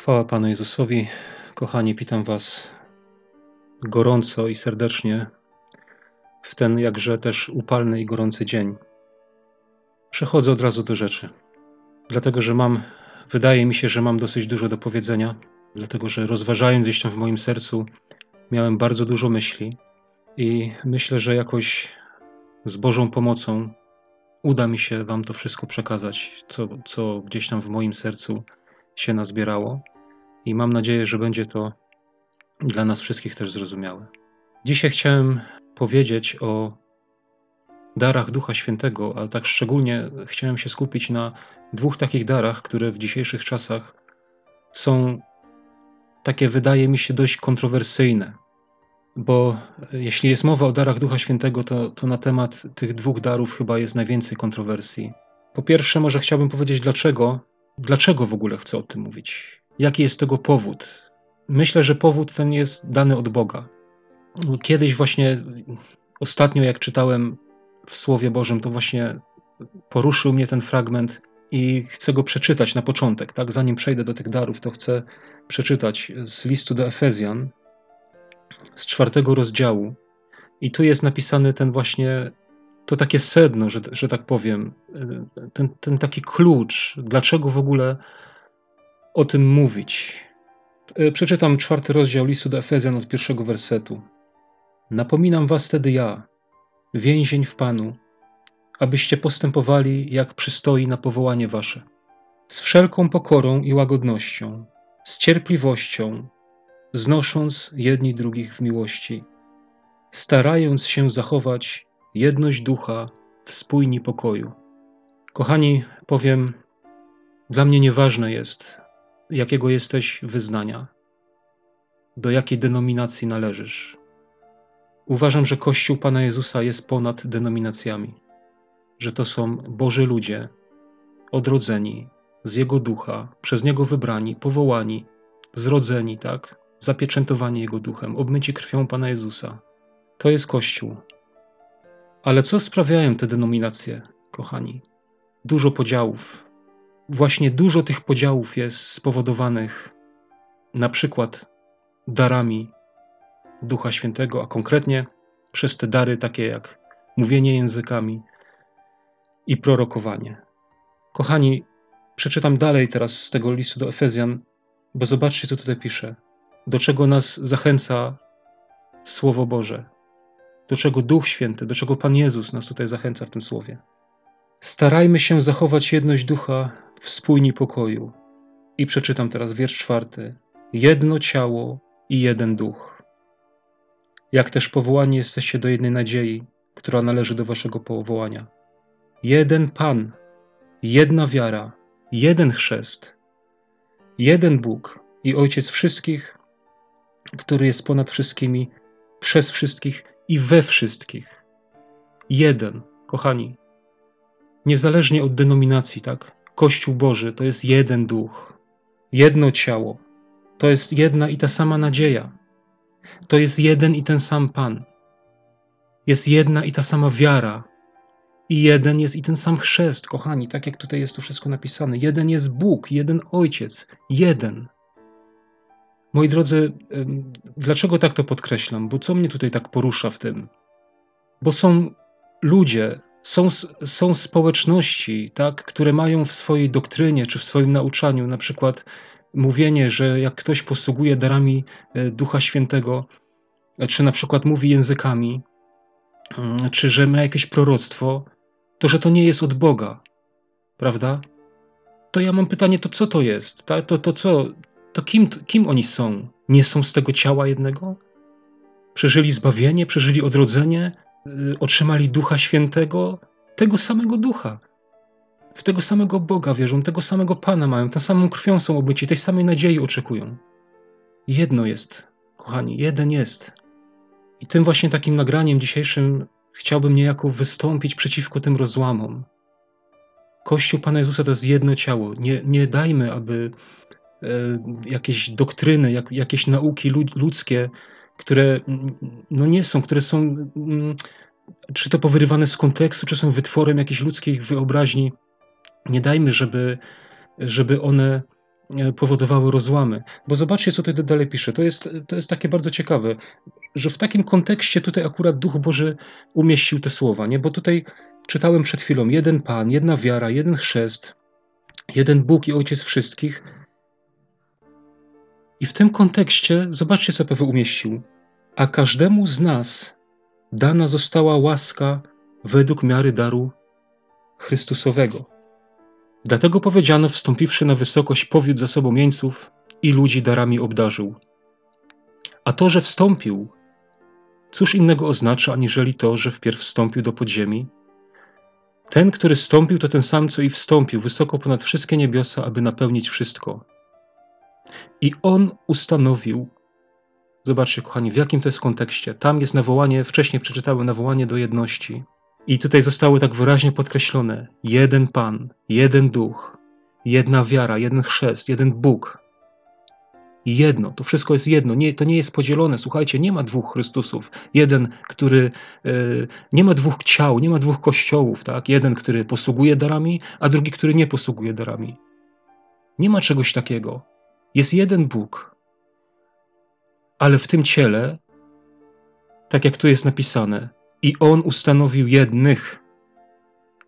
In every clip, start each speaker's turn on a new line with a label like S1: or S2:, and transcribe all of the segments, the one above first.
S1: Chwała Panu Jezusowi. Kochani, witam Was gorąco i serdecznie w ten jakże też upalny i gorący dzień. Przechodzę od razu do rzeczy, dlatego że mam, wydaje mi się, że mam dosyć dużo do powiedzenia, dlatego że rozważając gdzieś tam w moim sercu, miałem bardzo dużo myśli i myślę, że jakoś z Bożą pomocą uda mi się Wam to wszystko przekazać, co, co gdzieś tam w moim sercu się nazbierało i mam nadzieję, że będzie to dla nas wszystkich też zrozumiałe. Dzisiaj chciałem powiedzieć o darach Ducha Świętego, ale tak szczególnie chciałem się skupić na dwóch takich darach, które w dzisiejszych czasach są takie, wydaje mi się, dość kontrowersyjne. Bo jeśli jest mowa o darach Ducha Świętego, to, to na temat tych dwóch darów chyba jest najwięcej kontrowersji. Po pierwsze, może chciałbym powiedzieć, dlaczego, dlaczego w ogóle chcę o tym mówić. Jaki jest tego powód? Myślę, że powód ten jest dany od Boga. Kiedyś właśnie, ostatnio jak czytałem w Słowie Bożym, to właśnie poruszył mnie ten fragment i chcę go przeczytać na początek. Tak, zanim przejdę do tych darów, to chcę przeczytać z listu do Efezjan, z czwartego rozdziału. I tu jest napisany ten właśnie, to takie sedno, że, że tak powiem, ten, ten taki klucz, dlaczego w ogóle o tym mówić. Przeczytam czwarty rozdział listu do Efezjan od pierwszego wersetu. Napominam was wtedy ja, więzień w Panu, abyście postępowali jak przystoi na powołanie wasze, z wszelką pokorą i łagodnością, z cierpliwością, znosząc jedni drugich w miłości, starając się zachować jedność ducha w spójni pokoju. Kochani, powiem, dla mnie nieważne jest, jakiego jesteś wyznania, do jakiej denominacji należysz. Uważam, że Kościół Pana Jezusa jest ponad denominacjami, że to są Boży ludzie, odrodzeni z Jego ducha, przez Niego wybrani, powołani, zrodzeni, tak? Zapieczętowani Jego duchem, obmyci krwią Pana Jezusa. To jest Kościół. Ale co sprawiają te denominacje, kochani? Dużo podziałów. Właśnie dużo tych podziałów jest spowodowanych na przykład darami Ducha Świętego, a konkretnie przez te dary takie jak mówienie językami i prorokowanie. Kochani, przeczytam dalej teraz z tego listu do Efezjan, bo zobaczcie, co tutaj pisze. Do czego nas zachęca Słowo Boże, do czego Duch Święty, do czego Pan Jezus nas tutaj zachęca w tym słowie. Starajmy się zachować jedność ducha w spójni pokoju. I przeczytam teraz wiersz czwarty. Jedno ciało i jeden duch. Jak też powołani jesteście do jednej nadziei, która należy do waszego powołania. Jeden Pan, jedna wiara, jeden chrzest, jeden Bóg i Ojciec wszystkich, który jest ponad wszystkimi, przez wszystkich i we wszystkich. Jeden, kochani, niezależnie od denominacji, tak? Kościół Boży to jest jeden duch, jedno ciało, to jest jedna i ta sama nadzieja, to jest jeden i ten sam Pan, jest jedna i ta sama wiara, i jeden jest i ten sam chrzest, kochani, tak jak tutaj jest to wszystko napisane. Jeden jest Bóg, jeden Ojciec, jeden. Moi drodzy, dlaczego tak to podkreślam? Bo co mnie tutaj tak porusza w tym? Bo są ludzie, są, są społeczności, tak, które mają w swojej doktrynie czy w swoim nauczaniu na przykład mówienie, że jak ktoś posługuje darami e, Ducha Świętego, e, czy na przykład mówi językami, mm, czy że ma jakieś proroctwo, to że to nie jest od Boga, prawda? To ja mam pytanie, to co to jest? To, to, to co? To kim, kim oni są? Nie są z tego ciała jednego? Przeżyli zbawienie, przeżyli odrodzenie, Y, otrzymali Ducha Świętego, tego samego Ducha. W tego samego Boga wierzą, tego samego Pana mają, tą samą krwią są obyci, tej samej nadziei oczekują. Jedno jest, kochani, jeden jest. I tym właśnie takim nagraniem dzisiejszym chciałbym niejako wystąpić przeciwko tym rozłamom. Kościół Pana Jezusa to jest jedno ciało. Nie, nie dajmy, aby jakieś doktryny, jak, jakieś nauki ludzkie które mm, no nie są, które są mm, czy to powyrywane z kontekstu, czy są wytworem jakiejś ludzkiej wyobraźni. Nie dajmy, żeby, żeby one e, powodowały rozłamy. Bo zobaczcie, co tutaj dalej pisze. To jest, to jest takie bardzo ciekawe, że w takim kontekście tutaj akurat Duch Boży umieścił te słowa, nie? Bo tutaj czytałem przed chwilą jeden Pan, jedna wiara, jeden chrzest, jeden Bóg i Ojciec wszystkich. I w tym kontekście zobaczcie, co Paweł umieścił. A każdemu z nas dana została łaska według miary daru Chrystusowego. Dlatego powiedziano, wstąpiwszy na wysokość, powiódł za sobą jeńców i ludzi darami obdarzył. A to, że wstąpił, cóż innego oznacza, aniżeli to, że wpierw wstąpił do podziemi? Ten, który wstąpił, to ten sam, co i wstąpił wysoko ponad wszystkie niebiosa, aby napełnić wszystko. I on ustanowił, zobaczcie, kochani, w jakim to jest kontekście. Tam jest nawołanie, wcześniej przeczytałem nawołanie do jedności. I tutaj zostało tak wyraźnie podkreślone: jeden Pan, jeden Duch, jedna wiara, jeden chrzest, jeden Bóg. Jedno, to wszystko jest jedno, nie, to nie jest podzielone. Słuchajcie, nie ma dwóch Chrystusów. Jeden, który e, nie ma dwóch ciał, nie ma dwóch kościołów, tak? Jeden, który posługuje darami, a drugi, który nie posługuje darami. Nie ma czegoś takiego. Jest jeden Bóg. Ale w tym ciele, tak jak tu jest napisane, i on ustanowił jednych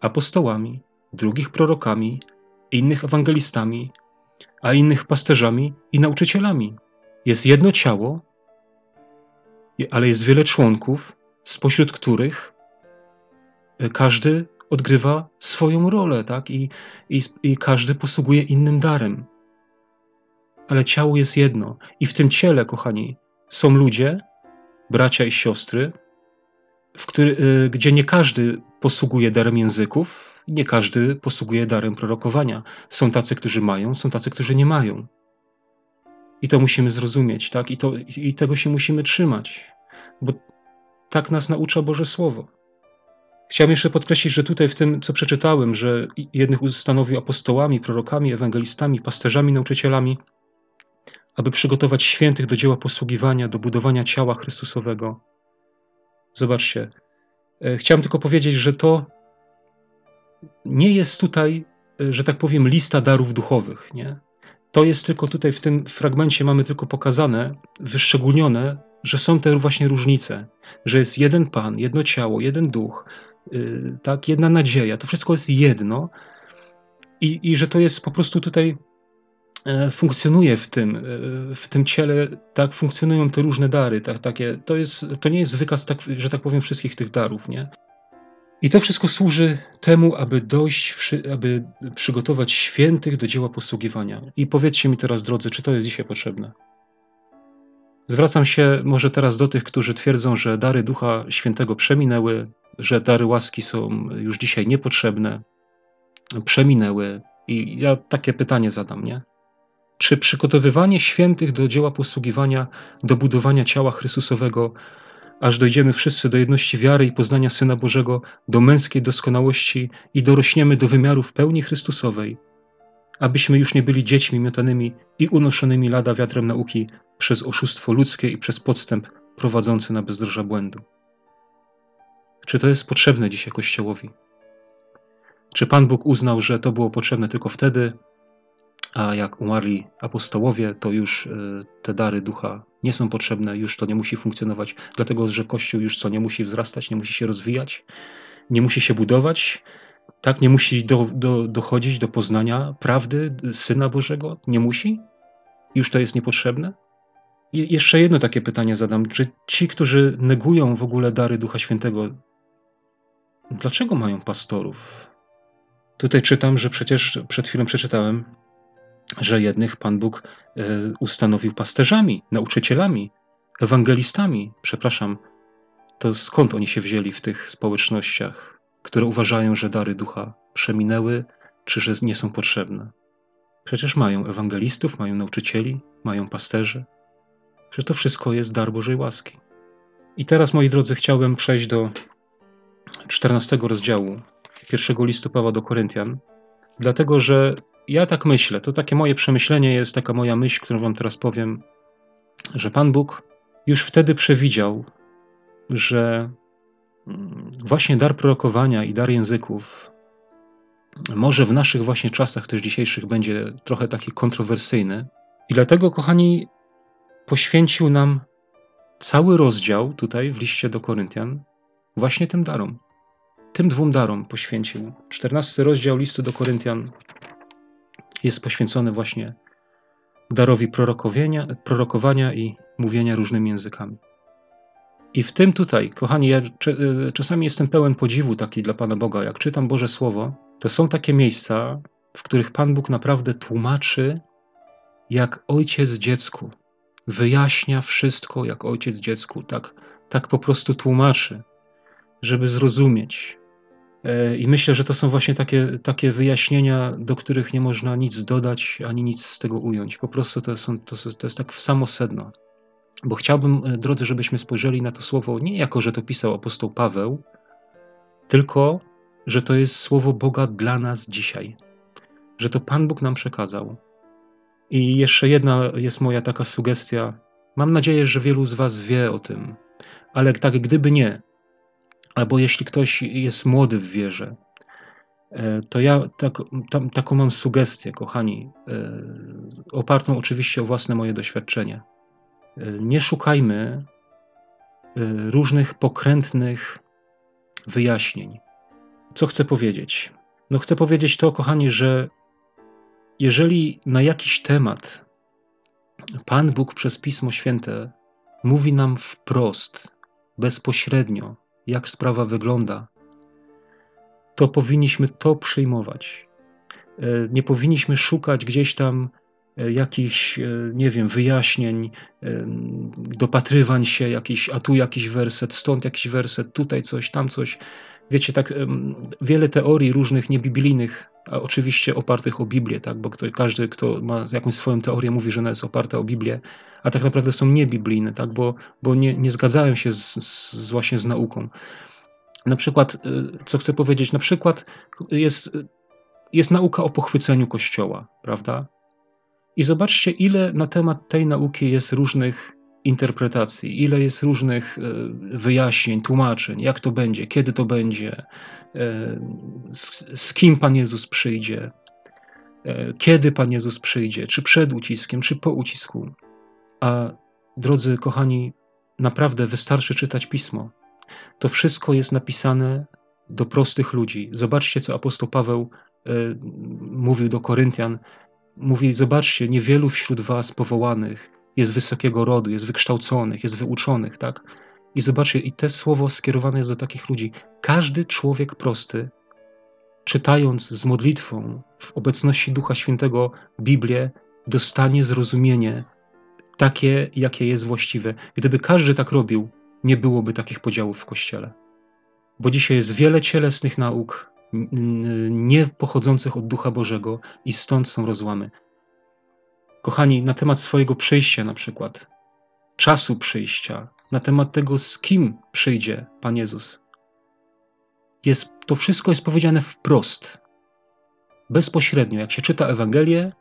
S1: apostołami, drugich prorokami, innych ewangelistami, a innych pasterzami i nauczycielami. Jest jedno ciało, ale jest wiele członków, spośród których e, każdy odgrywa swoją rolę, tak? I, i, I każdy posługuje innym darem. Ale ciało jest jedno. I w tym ciele, kochani, są ludzie, bracia i siostry, który, y, gdzie nie każdy posługuje darem języków, nie każdy posługuje darem prorokowania. Są tacy, którzy mają, są tacy, którzy nie mają. I to musimy zrozumieć, tak? I, to, I tego się musimy trzymać, bo tak nas naucza Boże Słowo. Chciałem jeszcze podkreślić, że tutaj w tym, co przeczytałem, że jednych ustanowił apostołami, prorokami, ewangelistami, pasterzami, nauczycielami, aby przygotować świętych do dzieła posługiwania, do budowania ciała Chrystusowego Zobaczcie. E, chciałem tylko powiedzieć, że to nie jest tutaj, e, że tak powiem, lista darów duchowych. Nie? To jest tylko tutaj w tym fragmencie mamy tylko pokazane, wyszczególnione, że są te właśnie różnice, że jest jeden Pan, jedno ciało, jeden duch, yy, tak, jedna nadzieja. To wszystko jest jedno i, i że to jest po prostu tutaj funkcjonuje w tym, e, w tym ciele, tak funkcjonują te różne dary, tak, takie, to, jest, to nie jest wykaz, tak, że tak powiem, wszystkich tych darów, nie? I to wszystko służy temu, aby dojść, aby przygotować świętych do dzieła posługiwania. I powiedzcie mi teraz, drodzy, czy to jest dzisiaj potrzebne? Zwracam się może teraz do tych, którzy twierdzą, że dary Ducha Świętego przeminęły, że dary łaski są już dzisiaj niepotrzebne, przeminęły. I ja takie pytanie zadam, nie? Czy przygotowywanie świętych do dzieła posługiwania, do budowania ciała Chrystusowego, aż dojdziemy wszyscy do jedności wiary i poznania Syna Bożego, do męskiej doskonałości i dorośniemy do wymiarów pełni Chrystusowej, abyśmy już nie byli dziećmi miotanymi i unoszonymi lada wiatrem nauki przez oszustwo ludzkie i przez podstęp prowadzący na bezdroża błędu. Czy to jest potrzebne dzisiaj Kościołowi? Czy Pan Bóg uznał, że to było potrzebne tylko wtedy, a jak umarli apostołowie, to już y, te dary ducha nie są potrzebne, już to nie musi funkcjonować, dlatego że Kościół już co nie musi wzrastać, nie musi się rozwijać, nie musi się budować, tak, nie musi do, do, dochodzić do poznania prawdy Syna Bożego, nie musi? Już to jest niepotrzebne? I jeszcze jedno takie pytanie zadam. Czy ci, którzy negują w ogóle dary Ducha Świętego, dlaczego mają pastorów? Tutaj czytam, że przecież przed chwilą przeczytałem, że jednych Pan Bóg e, ustanowił pasterzami, nauczycielami, ewangelistami. Przepraszam, to skąd oni się wzięli w tych społecznościach, które uważają, że dary ducha przeminęły, czy że nie są potrzebne? Przecież mają ewangelistów, mają nauczycieli, mają pasterzy. Przecież to wszystko jest dar Bożej łaski. I teraz, moi drodzy, chciałbym przejść do 14 rozdziału pierwszego listu Pawła do Koryntian, dlatego że ja tak myślę, to takie moje przemyślenie jest, taka moja myśl, którą Wam teraz powiem, że Pan Bóg już wtedy przewidział, że mm, właśnie dar prorokowania i dar języków może w naszych właśnie czasach też dzisiejszych będzie trochę taki kontrowersyjny. I dlatego, kochani, poświęcił nam cały rozdział tutaj w liście do Koryntian właśnie tym darom. Tym dwóm darom poświęcił. 14 rozdział listu do Koryntian jest poświęcony właśnie darowi prorokowania, prorokowania i mówienia różnymi językami. I w tym tutaj, kochani, ja y, czasami jestem pełen podziwu taki dla Pana Boga. Jak czytam Boże Słowo, to są takie miejsca, w których Pan Bóg naprawdę tłumaczy, jak ojciec dziecku. Wyjaśnia wszystko, jak ojciec dziecku. Tak, tak po prostu tłumaczy, żeby zrozumieć. E, I myślę, że to są właśnie takie, takie wyjaśnienia, do których nie można nic dodać ani nic z tego ująć. Po prostu to, są, to, to jest tak w samo sedno. Bo chciałbym, e, drodzy, żebyśmy spojrzeli na to słowo nie jako, że to pisał apostoł Paweł, tylko, że to jest słowo Boga dla nas dzisiaj. Że to Pan Bóg nam przekazał. I jeszcze jedna jest moja taka sugestia. Mam nadzieję, że wielu z Was wie o tym, ale tak gdyby nie, albo jeśli ktoś jest młody w wierze, e, to ja tak, tam, taką mam sugestię, kochani, e, opartą oczywiście o własne moje doświadczenie. E, nie szukajmy różnych pokrętnych wyjaśnień. Co chcę powiedzieć? No, chcę powiedzieć to, kochani, że jeżeli na jakiś temat Pan Bóg przez Pismo Święte mówi nam wprost, bezpośrednio, jak sprawa wygląda, to powinniśmy to przyjmować. E, nie powinniśmy szukać gdzieś tam e, jakichś, e, nie wiem, wyjaśnień, dopatrywań się, jakiś, a tu jakiś werset, stąd jakiś werset, tutaj coś, tam coś. Wiecie, tak wiele teorii różnych niebiblijnych, oczywiście opartych o Biblię, tak, bo kto, każdy, kto ma jakąś swoją teorię, mówi, że ona jest oparta o Biblię, a tak naprawdę są niebiblijne, tak, bo, bo nie, nie zgadzają się z, z, właśnie z nauką. Na przykład, y, co chcę powiedzieć, na przykład jest, jest nauka o pochwyceniu Kościoła, prawda? I zobaczcie, ile na temat tej nauki jest różnych interpretacji, ile jest różnych e, wyjaśnień, tłumaczeń, jak to będzie, kiedy to będzie, e, z, z kim Pan Jezus przyjdzie, e, kiedy Pan Jezus przyjdzie, czy przed uciskiem, czy po ucisku. A drodzy kochani, naprawdę wystarczy czytać pismo. To wszystko jest napisane do prostych ludzi. Zobaczcie, co apostoł Paweł mówił do Koryntian. Mówi: Zobaczcie, niewielu wśród Was powołanych, jest wysokiego rodu, jest wykształconych, jest wyuczonych, tak? I zobaczcie, i te słowo skierowane jest do takich ludzi. Każdy człowiek prosty, czytając z modlitwą w obecności Ducha Świętego Biblię, dostanie zrozumienie takie, jakie jest właściwe. Gdyby każdy tak robił, nie byłoby takich podziałów w Kościele. Bo dzisiaj jest wiele cielesnych nauk, nie pochodzących od Ducha Bożego, i stąd są rozłamy. Kochani, na temat swojego przyjścia, na przykład, czasu przyjścia, na temat tego, z kim przyjdzie Pan Jezus. Jest, to wszystko jest powiedziane wprost, bezpośrednio. Jak się czyta Ewangelię,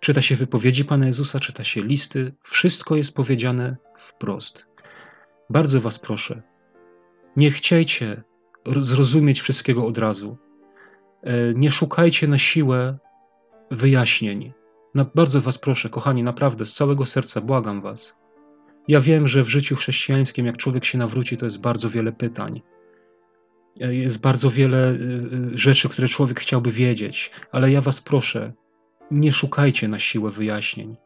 S1: czyta się wypowiedzi Pana Jezusa, czyta się listy, wszystko jest powiedziane wprost. Bardzo Was proszę, nie chciejcie zrozumieć wszystkiego od razu. E, nie szukajcie na siłę wyjaśnień. No, bardzo Was proszę, kochani, naprawdę z całego serca błagam Was. Ja wiem, że w życiu chrześcijańskim, jak człowiek się nawróci, to jest bardzo wiele pytań. Jest bardzo wiele y, y, rzeczy, które człowiek chciałby wiedzieć, ale ja Was proszę, nie szukajcie na siłę wyjaśnień.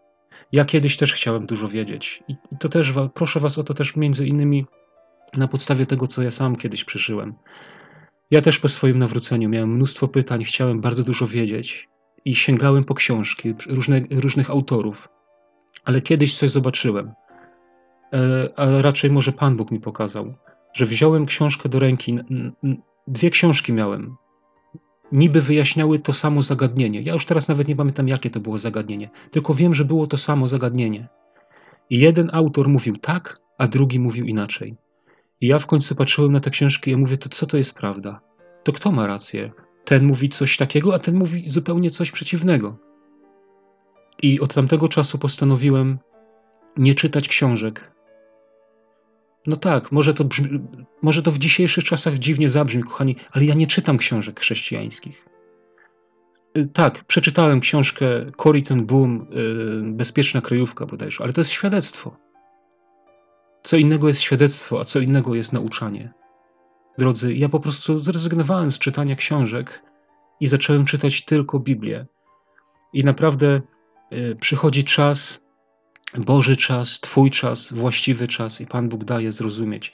S1: Ja kiedyś też chciałem dużo wiedzieć i to też proszę Was o to też między innymi na podstawie tego, co ja sam kiedyś przeżyłem. Ja też po swoim nawróceniu miałem mnóstwo pytań, chciałem bardzo dużo wiedzieć, i sięgałem po książki różne, różnych autorów, ale kiedyś coś zobaczyłem, e, a raczej może Pan Bóg mi pokazał, że wziąłem książkę do ręki, dwie książki miałem, niby wyjaśniały to samo zagadnienie. Ja już teraz nawet nie pamiętam, jakie to było zagadnienie, tylko wiem, że było to samo zagadnienie. I jeden autor mówił tak, a drugi mówił inaczej. I ja w końcu patrzyłem na te książki i ja mówię, to co to jest prawda? To kto ma rację? Ten mówi coś takiego, a ten mówi zupełnie coś przeciwnego. I od tamtego czasu postanowiłem nie czytać książek. No tak, może to, brzmi, może to w dzisiejszych czasach dziwnie zabrzmi, kochani, ale ja nie czytam książek chrześcijańskich. Y, tak, przeczytałem książkę Cory ten Boom, y, Bezpieczna kryjówka bodajże, ale to jest świadectwo. Co innego jest świadectwo, a co innego jest nauczanie. Drodzy, ja po prostu zrezygnowałem z czytania książek i zacząłem czytać tylko Biblię. I naprawdę y, przychodzi czas, Boży czas, Twój czas, właściwy czas i Pan Bóg daje zrozumieć.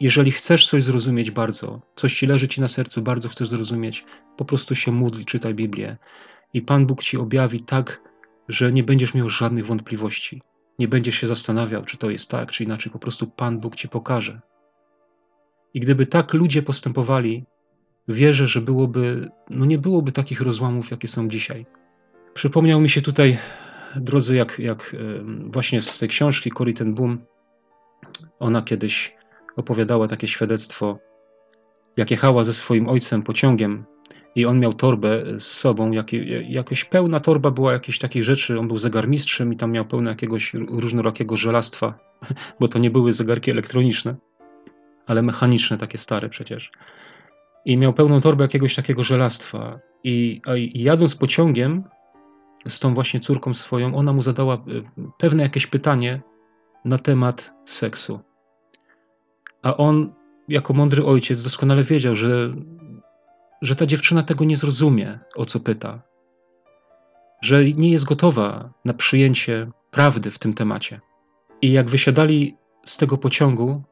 S1: Jeżeli chcesz coś zrozumieć bardzo, coś ci leży ci na sercu, bardzo chcesz zrozumieć, po prostu się módl, czytaj Biblię i Pan Bóg ci objawi tak, że nie będziesz miał żadnych wątpliwości. Nie będziesz się zastanawiał, czy to jest tak, czy inaczej, po prostu Pan Bóg ci pokaże. I gdyby tak ludzie postępowali, wierzę, że byłoby, no nie byłoby takich rozłamów, jakie są dzisiaj. Przypomniał mi się tutaj, drodzy, jak, jak właśnie z tej książki Cory ten Boom, ona kiedyś opowiadała takie świadectwo, jak jechała ze swoim ojcem pociągiem i on miał torbę z sobą, jak, jakaś pełna torba była jakichś takich rzeczy, on był zegarmistrzem i tam miał pełno jakiegoś różnorakiego żelastwa, bo to nie były zegarki elektroniczne, ale mechaniczne, takie stare przecież. I miał pełną torbę jakiegoś takiego żelastwa i, i jadąc pociągiem z tą właśnie córką swoją, ona mu zadała e, pewne jakieś pytanie na temat seksu. A on, jako mądry ojciec, doskonale wiedział, że, że ta dziewczyna tego nie zrozumie, o co pyta. Że nie jest gotowa na przyjęcie prawdy w tym temacie. I jak wysiadali z tego pociągu,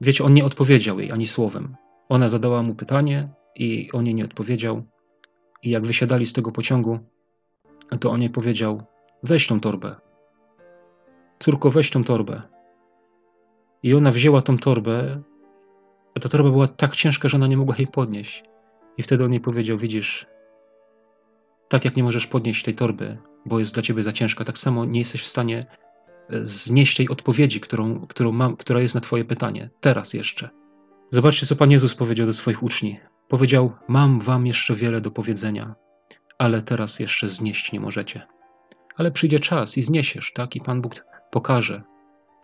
S1: wiecie, on nie odpowiedział jej ani słowem. Ona zadała mu pytanie i on jej nie odpowiedział. I jak wysiadali z tego pociągu, to on jej powiedział: Weź tą torbę. Córko, weź tą torbę. I ona wzięła tą torbę, a ta torba była tak ciężka, że ona nie mogła jej podnieść. I wtedy on jej powiedział: Widzisz, tak jak nie możesz podnieść tej torby, bo jest dla ciebie za ciężka, tak samo nie jesteś w stanie znieść tej odpowiedzi, którą, którą mam, która jest na Twoje pytanie, teraz jeszcze. Zobaczcie, co Pan Jezus powiedział do swoich uczniów. Powiedział: Mam Wam jeszcze wiele do powiedzenia, ale teraz jeszcze znieść nie możecie. Ale przyjdzie czas i zniesiesz, tak? I Pan Bóg pokaże,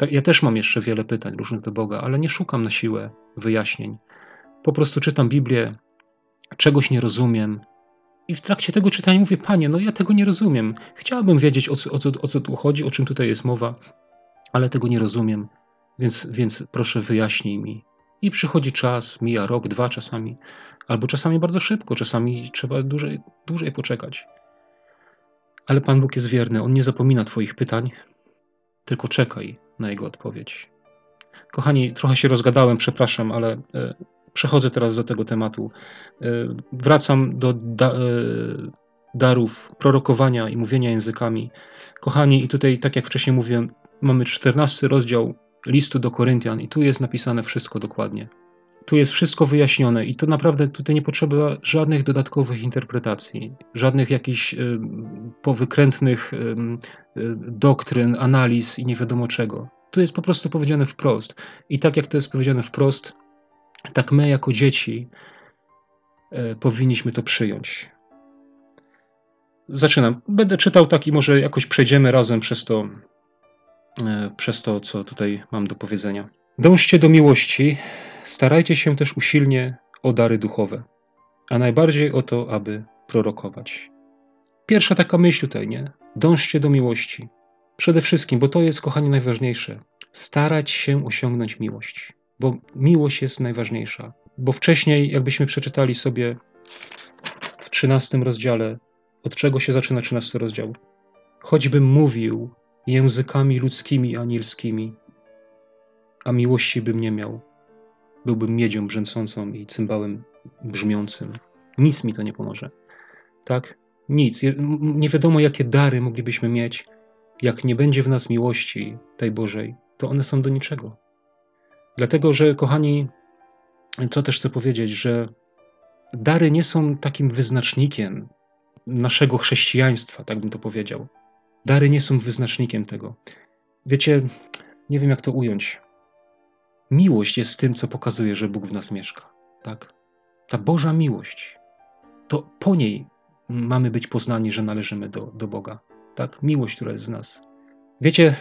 S1: tak, ja też mam jeszcze wiele pytań różnych do Boga, ale nie szukam na siłę wyjaśnień. Po prostu czytam Biblię, czegoś nie rozumiem. I w trakcie tego czytania mówię, Panie, no ja tego nie rozumiem. Chciałbym wiedzieć, o co, o co, o co tu chodzi, o czym tutaj jest mowa, ale tego nie rozumiem, więc, więc proszę wyjaśnij mi. I przychodzi czas, mija rok, dwa czasami, albo czasami bardzo szybko, czasami trzeba dłużej, dłużej poczekać. Ale Pan Bóg jest wierny, On nie zapomina Twoich pytań, tylko czekaj na jego odpowiedź. Kochani, trochę się rozgadałem, przepraszam, ale e, przechodzę teraz do tego tematu. E, wracam do da, e, darów prorokowania i mówienia językami. Kochani, i tutaj, tak jak wcześniej mówiłem, mamy 14 rozdział listu do Koryntian, i tu jest napisane wszystko dokładnie. Tu jest wszystko wyjaśnione, i to naprawdę tutaj nie potrzeba żadnych dodatkowych interpretacji, żadnych jakichś powykrętnych doktryn, analiz i nie wiadomo czego. Tu jest po prostu powiedziane wprost. I tak jak to jest powiedziane wprost, tak my jako dzieci e, powinniśmy to przyjąć. Zaczynam. Będę czytał tak i może jakoś przejdziemy razem przez to, e, przez to, co tutaj mam do powiedzenia. Dążcie do miłości, starajcie się też usilnie o dary duchowe, a najbardziej o to, aby prorokować. Pierwsza taka myśl tutaj, nie? Dążcie do miłości. Przede wszystkim, bo to jest, kochani, najważniejsze. Starać się osiągnąć miłość, bo miłość jest najważniejsza. Bo wcześniej, jakbyśmy przeczytali sobie w 13 rozdziale, od czego się zaczyna 13 rozdział? Choćbym mówił językami ludzkimi, anielskimi, a miłości bym nie miał, byłbym miedzią brzęcącą i cymbałem brzmiącym. Nic mi to nie pomoże. Tak? Nic. Nie wiadomo, jakie dary moglibyśmy mieć, jak nie będzie w nas miłości tej Bożej, to one są do niczego. Dlatego, że kochani, co też chcę powiedzieć, że dary nie są takim wyznacznikiem naszego chrześcijaństwa, tak bym to powiedział. Dary nie są wyznacznikiem tego. Wiecie, nie wiem jak to ująć. Miłość jest tym, co pokazuje, że Bóg w nas mieszka. Tak? Ta Boża miłość, to po niej mamy być poznani, że należymy do, do Boga. Tak? Miłość, która jest w nas. Wiecie,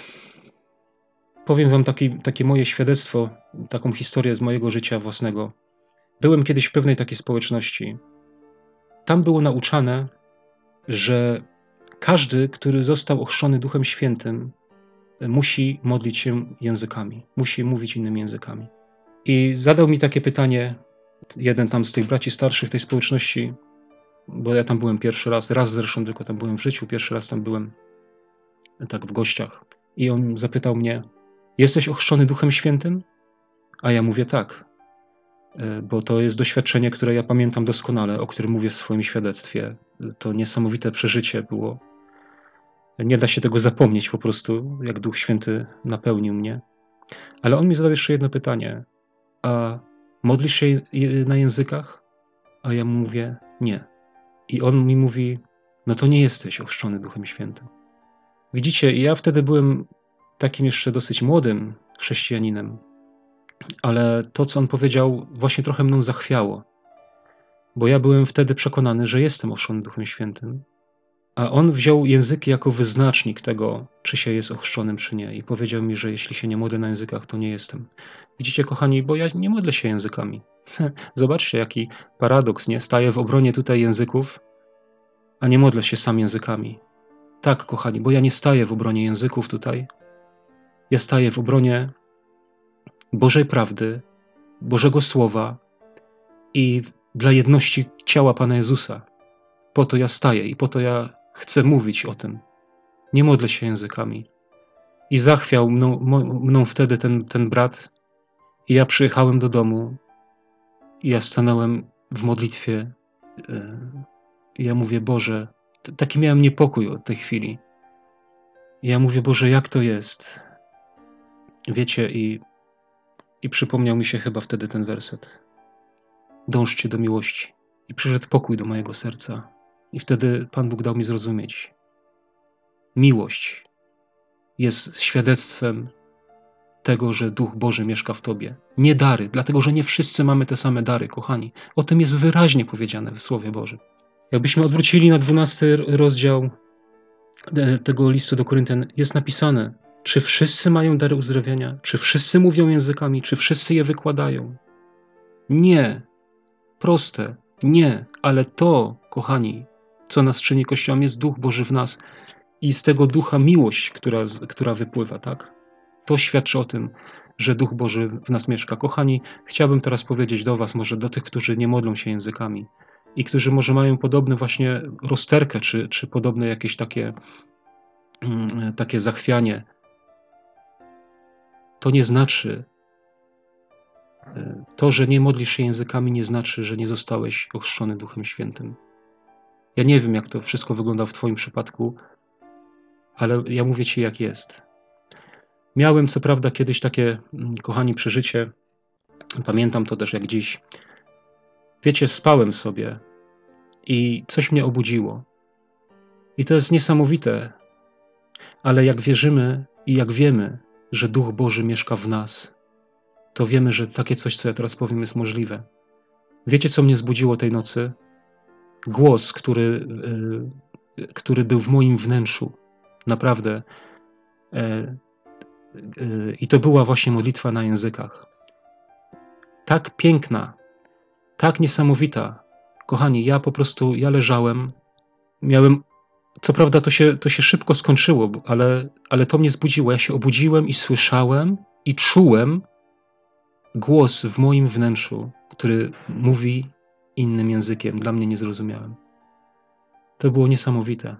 S1: powiem wam taki, takie moje świadectwo, taką historię z mojego życia własnego. Byłem kiedyś w pewnej takiej społeczności. Tam było nauczane, że każdy, który został ochrzczony Duchem Świętym, musi modlić się językami, musi mówić innymi językami. I zadał mi takie pytanie jeden tam z tych braci starszych tej społeczności, bo ja tam byłem pierwszy raz, raz zresztą tylko tam byłem w życiu, pierwszy raz tam byłem tak w gościach. I on zapytał mnie: Jesteś ochrzczony Duchem Świętym? A ja mówię tak, e, bo to jest doświadczenie, które ja pamiętam doskonale, o którym mówię w swoim świadectwie. To niesamowite przeżycie było. Nie da się tego zapomnieć po prostu, jak Duch Święty napełnił mnie. Ale on mi zadał jeszcze jedno pytanie. A modlisz się na językach? A ja mu mówię, nie. I on mi mówi, no to nie jesteś ochrzczony Duchem Świętym. Widzicie, ja wtedy byłem takim jeszcze dosyć młodym chrześcijaninem, ale to, co on powiedział, właśnie trochę mną zachwiało, bo ja byłem wtedy przekonany, że jestem ochrzczony Duchem Świętym, a on wziął języki jako wyznacznik tego, czy się jest ochrzczonym, czy nie, i powiedział mi, że jeśli się nie modlę na językach, to nie jestem. Widzicie, kochani, bo ja nie modlę się językami. Zobaczcie, jaki paradoks, nie? Staję w obronie tutaj języków, a nie modlę się sam językami. Tak, kochani, bo ja nie staję w obronie języków tutaj. Ja staję w obronie Bożej prawdy, Bożego Słowa i dla jedności ciała Pana Jezusa. Po to ja staję i po to ja chcę mówić o tym. Nie modlę się językami. I zachwiał mną, mną wtedy ten, ten brat, i ja przyjechałem do domu i ja stanąłem w modlitwie. E, I ja mówię, Boże, taki miałem niepokój od tej chwili. I ja mówię, Boże, jak to jest? Wiecie, i, i przypomniał mi się chyba wtedy ten werset. Dążcie do miłości. I przyszedł pokój do mojego serca. I wtedy Pan Bóg dał mi zrozumieć. Miłość jest świadectwem tego, że Duch Boży mieszka w tobie. Nie dary, dlatego że nie wszyscy mamy te same dary, kochani. O tym jest wyraźnie powiedziane w Słowie Bożym. Jakbyśmy odwrócili na 12 rozdział e, tego listu do Koryntian, jest napisane, czy wszyscy mają dary uzdrowienia, czy wszyscy mówią językami, czy wszyscy je wykładają. Nie. Proste. Nie. Ale to, kochani, co nas czyni Kościołem, jest Duch Boży w nas i z tego ducha miłość, która, która wypływa, tak? To świadczy o tym, że Duch Boży w nas mieszka. Kochani, chciałbym teraz powiedzieć do Was, może do tych, którzy nie modlą się językami i którzy może mają podobne właśnie rozterkę, czy, czy podobne jakieś takie, mm, takie zachwianie. To nie znaczy, e, to, że nie modlisz się językami, nie znaczy, że nie zostałeś ochrzczony Duchem Świętym. Ja nie wiem, jak to wszystko wygląda w Twoim przypadku, ale ja mówię Ci, jak jest. Miałem co prawda kiedyś takie, mm, kochani, przeżycie. Pamiętam to też jak dziś. Wiecie, spałem sobie i coś mnie obudziło. I to jest niesamowite, ale jak wierzymy i jak wiemy, że Duch Boży mieszka w nas, to wiemy, że takie coś, co ja teraz powiem, jest możliwe. Wiecie, co mnie zbudziło tej nocy? Głos, który, yy, który był w moim wnętrzu. Naprawdę. Yy, i to była właśnie modlitwa na językach. Tak piękna, tak niesamowita. Kochani, ja po prostu, ja leżałem, miałem, co prawda to się, to się szybko skończyło, ale, ale to mnie zbudziło. Ja się obudziłem i słyszałem i czułem głos w moim wnętrzu, który mówi innym językiem, dla mnie niezrozumiałym. To było niesamowite.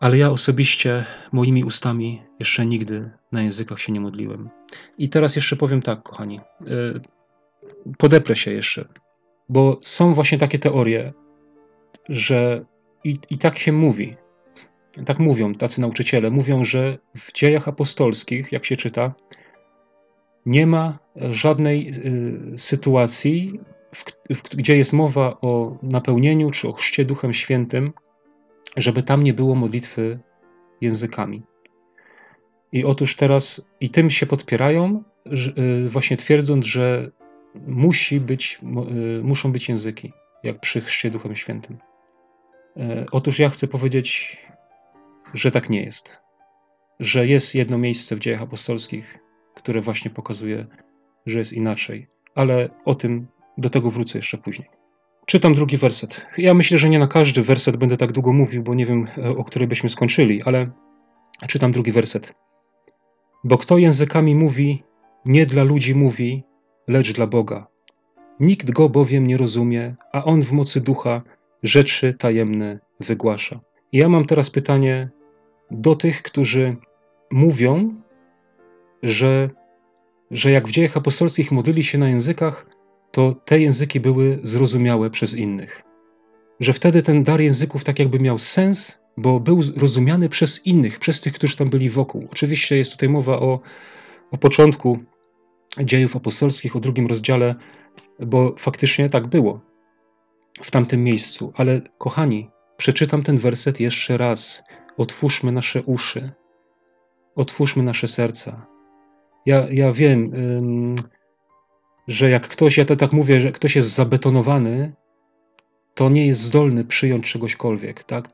S1: Ale ja osobiście moimi ustami jeszcze nigdy na językach się nie modliłem. I teraz jeszcze powiem tak, kochani. Y, podeprę się jeszcze, bo są właśnie takie teorie, że i, i tak się mówi. Tak mówią tacy nauczyciele. Mówią, że w dziejach apostolskich, jak się czyta, nie ma żadnej y, sytuacji, w, w, gdzie jest mowa o napełnieniu czy o chrzcie Duchem Świętym, żeby tam nie było modlitwy językami. I otóż teraz i tym się podpierają, y, właśnie twierdząc, że musi być, y, muszą być języki, jak przy chrzcie Duchem Świętym. Otóż ja chcę powiedzieć, że tak nie jest. Że jest jedno miejsce w dziejach apostolskich, które właśnie pokazuje, że jest inaczej. Ale o tym, do tego wrócę jeszcze później. Czytam drugi werset. Ja myślę, że nie na każdy werset będę tak długo mówił, bo nie wiem, e, o której byśmy skończyli, ale czytam drugi werset. Bo kto językami mówi, nie dla ludzi mówi, lecz dla Boga. Nikt go bowiem nie rozumie, a on w mocy ducha rzeczy tajemne wygłasza. I ja mam teraz pytanie do tych, którzy mówią, że, że jak w dziejach apostolskich modlili się na językach, to te języki były zrozumiałe przez innych. Że wtedy ten dar języków tak jakby miał sens, bo był rozumiany przez innych, przez tych, którzy tam byli wokół. Oczywiście jest tutaj mowa o, o początku dziejów apostolskich, o drugim rozdziale, bo faktycznie tak było w tamtym miejscu. Ale kochani, przeczytam ten werset jeszcze raz. Otwórzmy nasze uszy, otwórzmy nasze serca. Ja, ja wiem, że jak ktoś, ja to tak mówię, że ktoś jest zabetonowany, to nie jest zdolny przyjąć czegośkolwiek, tak?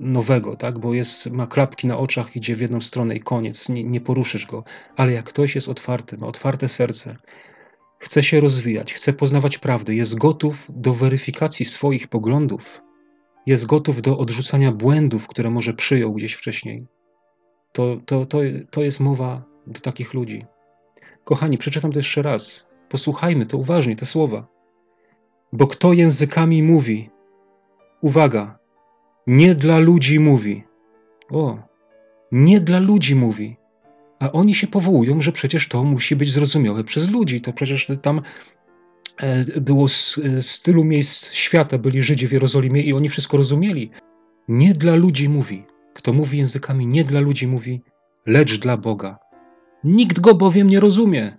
S1: Nowego, tak? Bo jest, ma klapki na oczach, idzie w jedną stronę i koniec, nie, nie poruszysz go. Ale jak ktoś jest otwarty, ma otwarte serce, chce się rozwijać, chce poznawać prawdę, jest gotów do weryfikacji swoich poglądów, jest gotów do odrzucania błędów, które może przyjął gdzieś wcześniej, to, to, to, to jest mowa do takich ludzi. Kochani, przeczytam to jeszcze raz. Posłuchajmy to uważnie, te słowa. Bo kto językami mówi, uwaga, nie dla ludzi mówi. O, nie dla ludzi mówi. A oni się powołują, że przecież to musi być zrozumiałe przez ludzi. To przecież tam było z, z tylu miejsc świata, byli Żydzi w Jerozolimie i oni wszystko rozumieli. Nie dla ludzi mówi. Kto mówi językami, nie dla ludzi mówi, lecz dla Boga. Nikt go bowiem nie rozumie.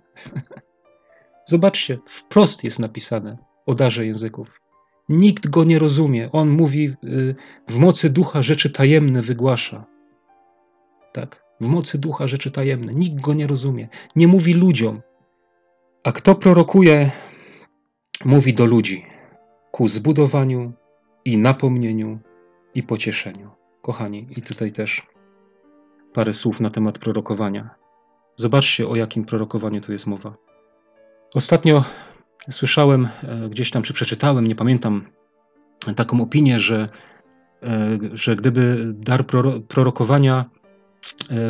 S1: Zobaczcie, wprost jest napisane o darze języków. Nikt go nie rozumie. On mówi y, w mocy ducha rzeczy tajemne wygłasza. Tak, w mocy ducha rzeczy tajemne. Nikt go nie rozumie. Nie mówi ludziom. A kto prorokuje, mówi do ludzi ku zbudowaniu i napomnieniu i pocieszeniu. Kochani, i tutaj też parę słów na temat prorokowania. Zobaczcie, o jakim prorokowaniu tu jest mowa. Ostatnio słyszałem e, gdzieś tam, czy przeczytałem, nie pamiętam, taką opinię, że, e, że gdyby dar prorokowania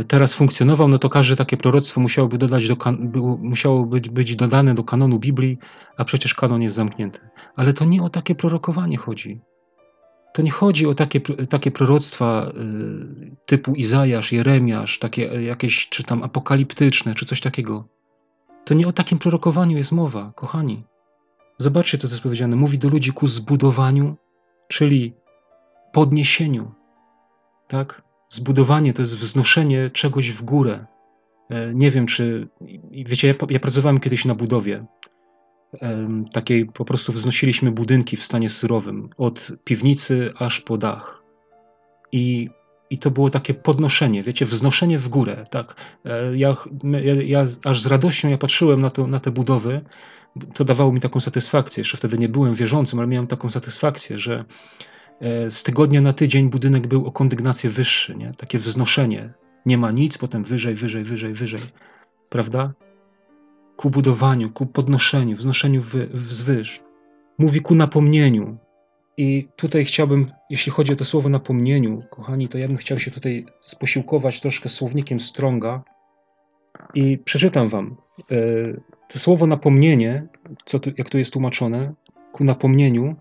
S1: teraz funkcjonował, no to każde takie proroctwo musiałoby, dodać do, było, musiało być, być dodane do kanonu Biblii, a przecież kanon jest zamknięty. Ale to nie o takie prorokowanie chodzi. To nie chodzi o takie, takie proroctwa y, typu Izajasz, Jeremiasz, takie jakieś, czy tam apokaliptyczne, czy coś takiego. To nie o takim prorokowaniu jest mowa, kochani. Zobaczcie, to co jest powiedziane. Mówi do ludzi ku zbudowaniu, czyli podniesieniu. Tak? Zbudowanie to jest wznoszenie czegoś w górę. E, nie wiem, czy. Wiecie, ja, ja pracowałem kiedyś na budowie. Takiej po prostu wznosiliśmy budynki w stanie surowym, od piwnicy aż po dach. I i to było takie podnoszenie, wiecie, wznoszenie w górę, tak. E, ja, ja, ja aż z radością ja patrzyłem na, to, na te budowy, to dawało mi taką satysfakcję. Jeszcze wtedy nie byłem wierzącym, ale miałem taką satysfakcję, że z tygodnia na tydzień budynek był o kondygnację wyższy, nie? takie wznoszenie. Nie ma nic, potem wyżej, wyżej, wyżej, wyżej. Prawda? Ku budowaniu, ku podnoszeniu, wznoszeniu wy, wzwyż. Mówi ku napomnieniu, i tutaj chciałbym, jeśli chodzi o to słowo napomnieniu, kochani, to ja bym chciał się tutaj sposiłkować troszkę słownikiem Stronga i przeczytam wam. E, to słowo napomnienie, co jak tu jest tłumaczone, ku napomnieniu,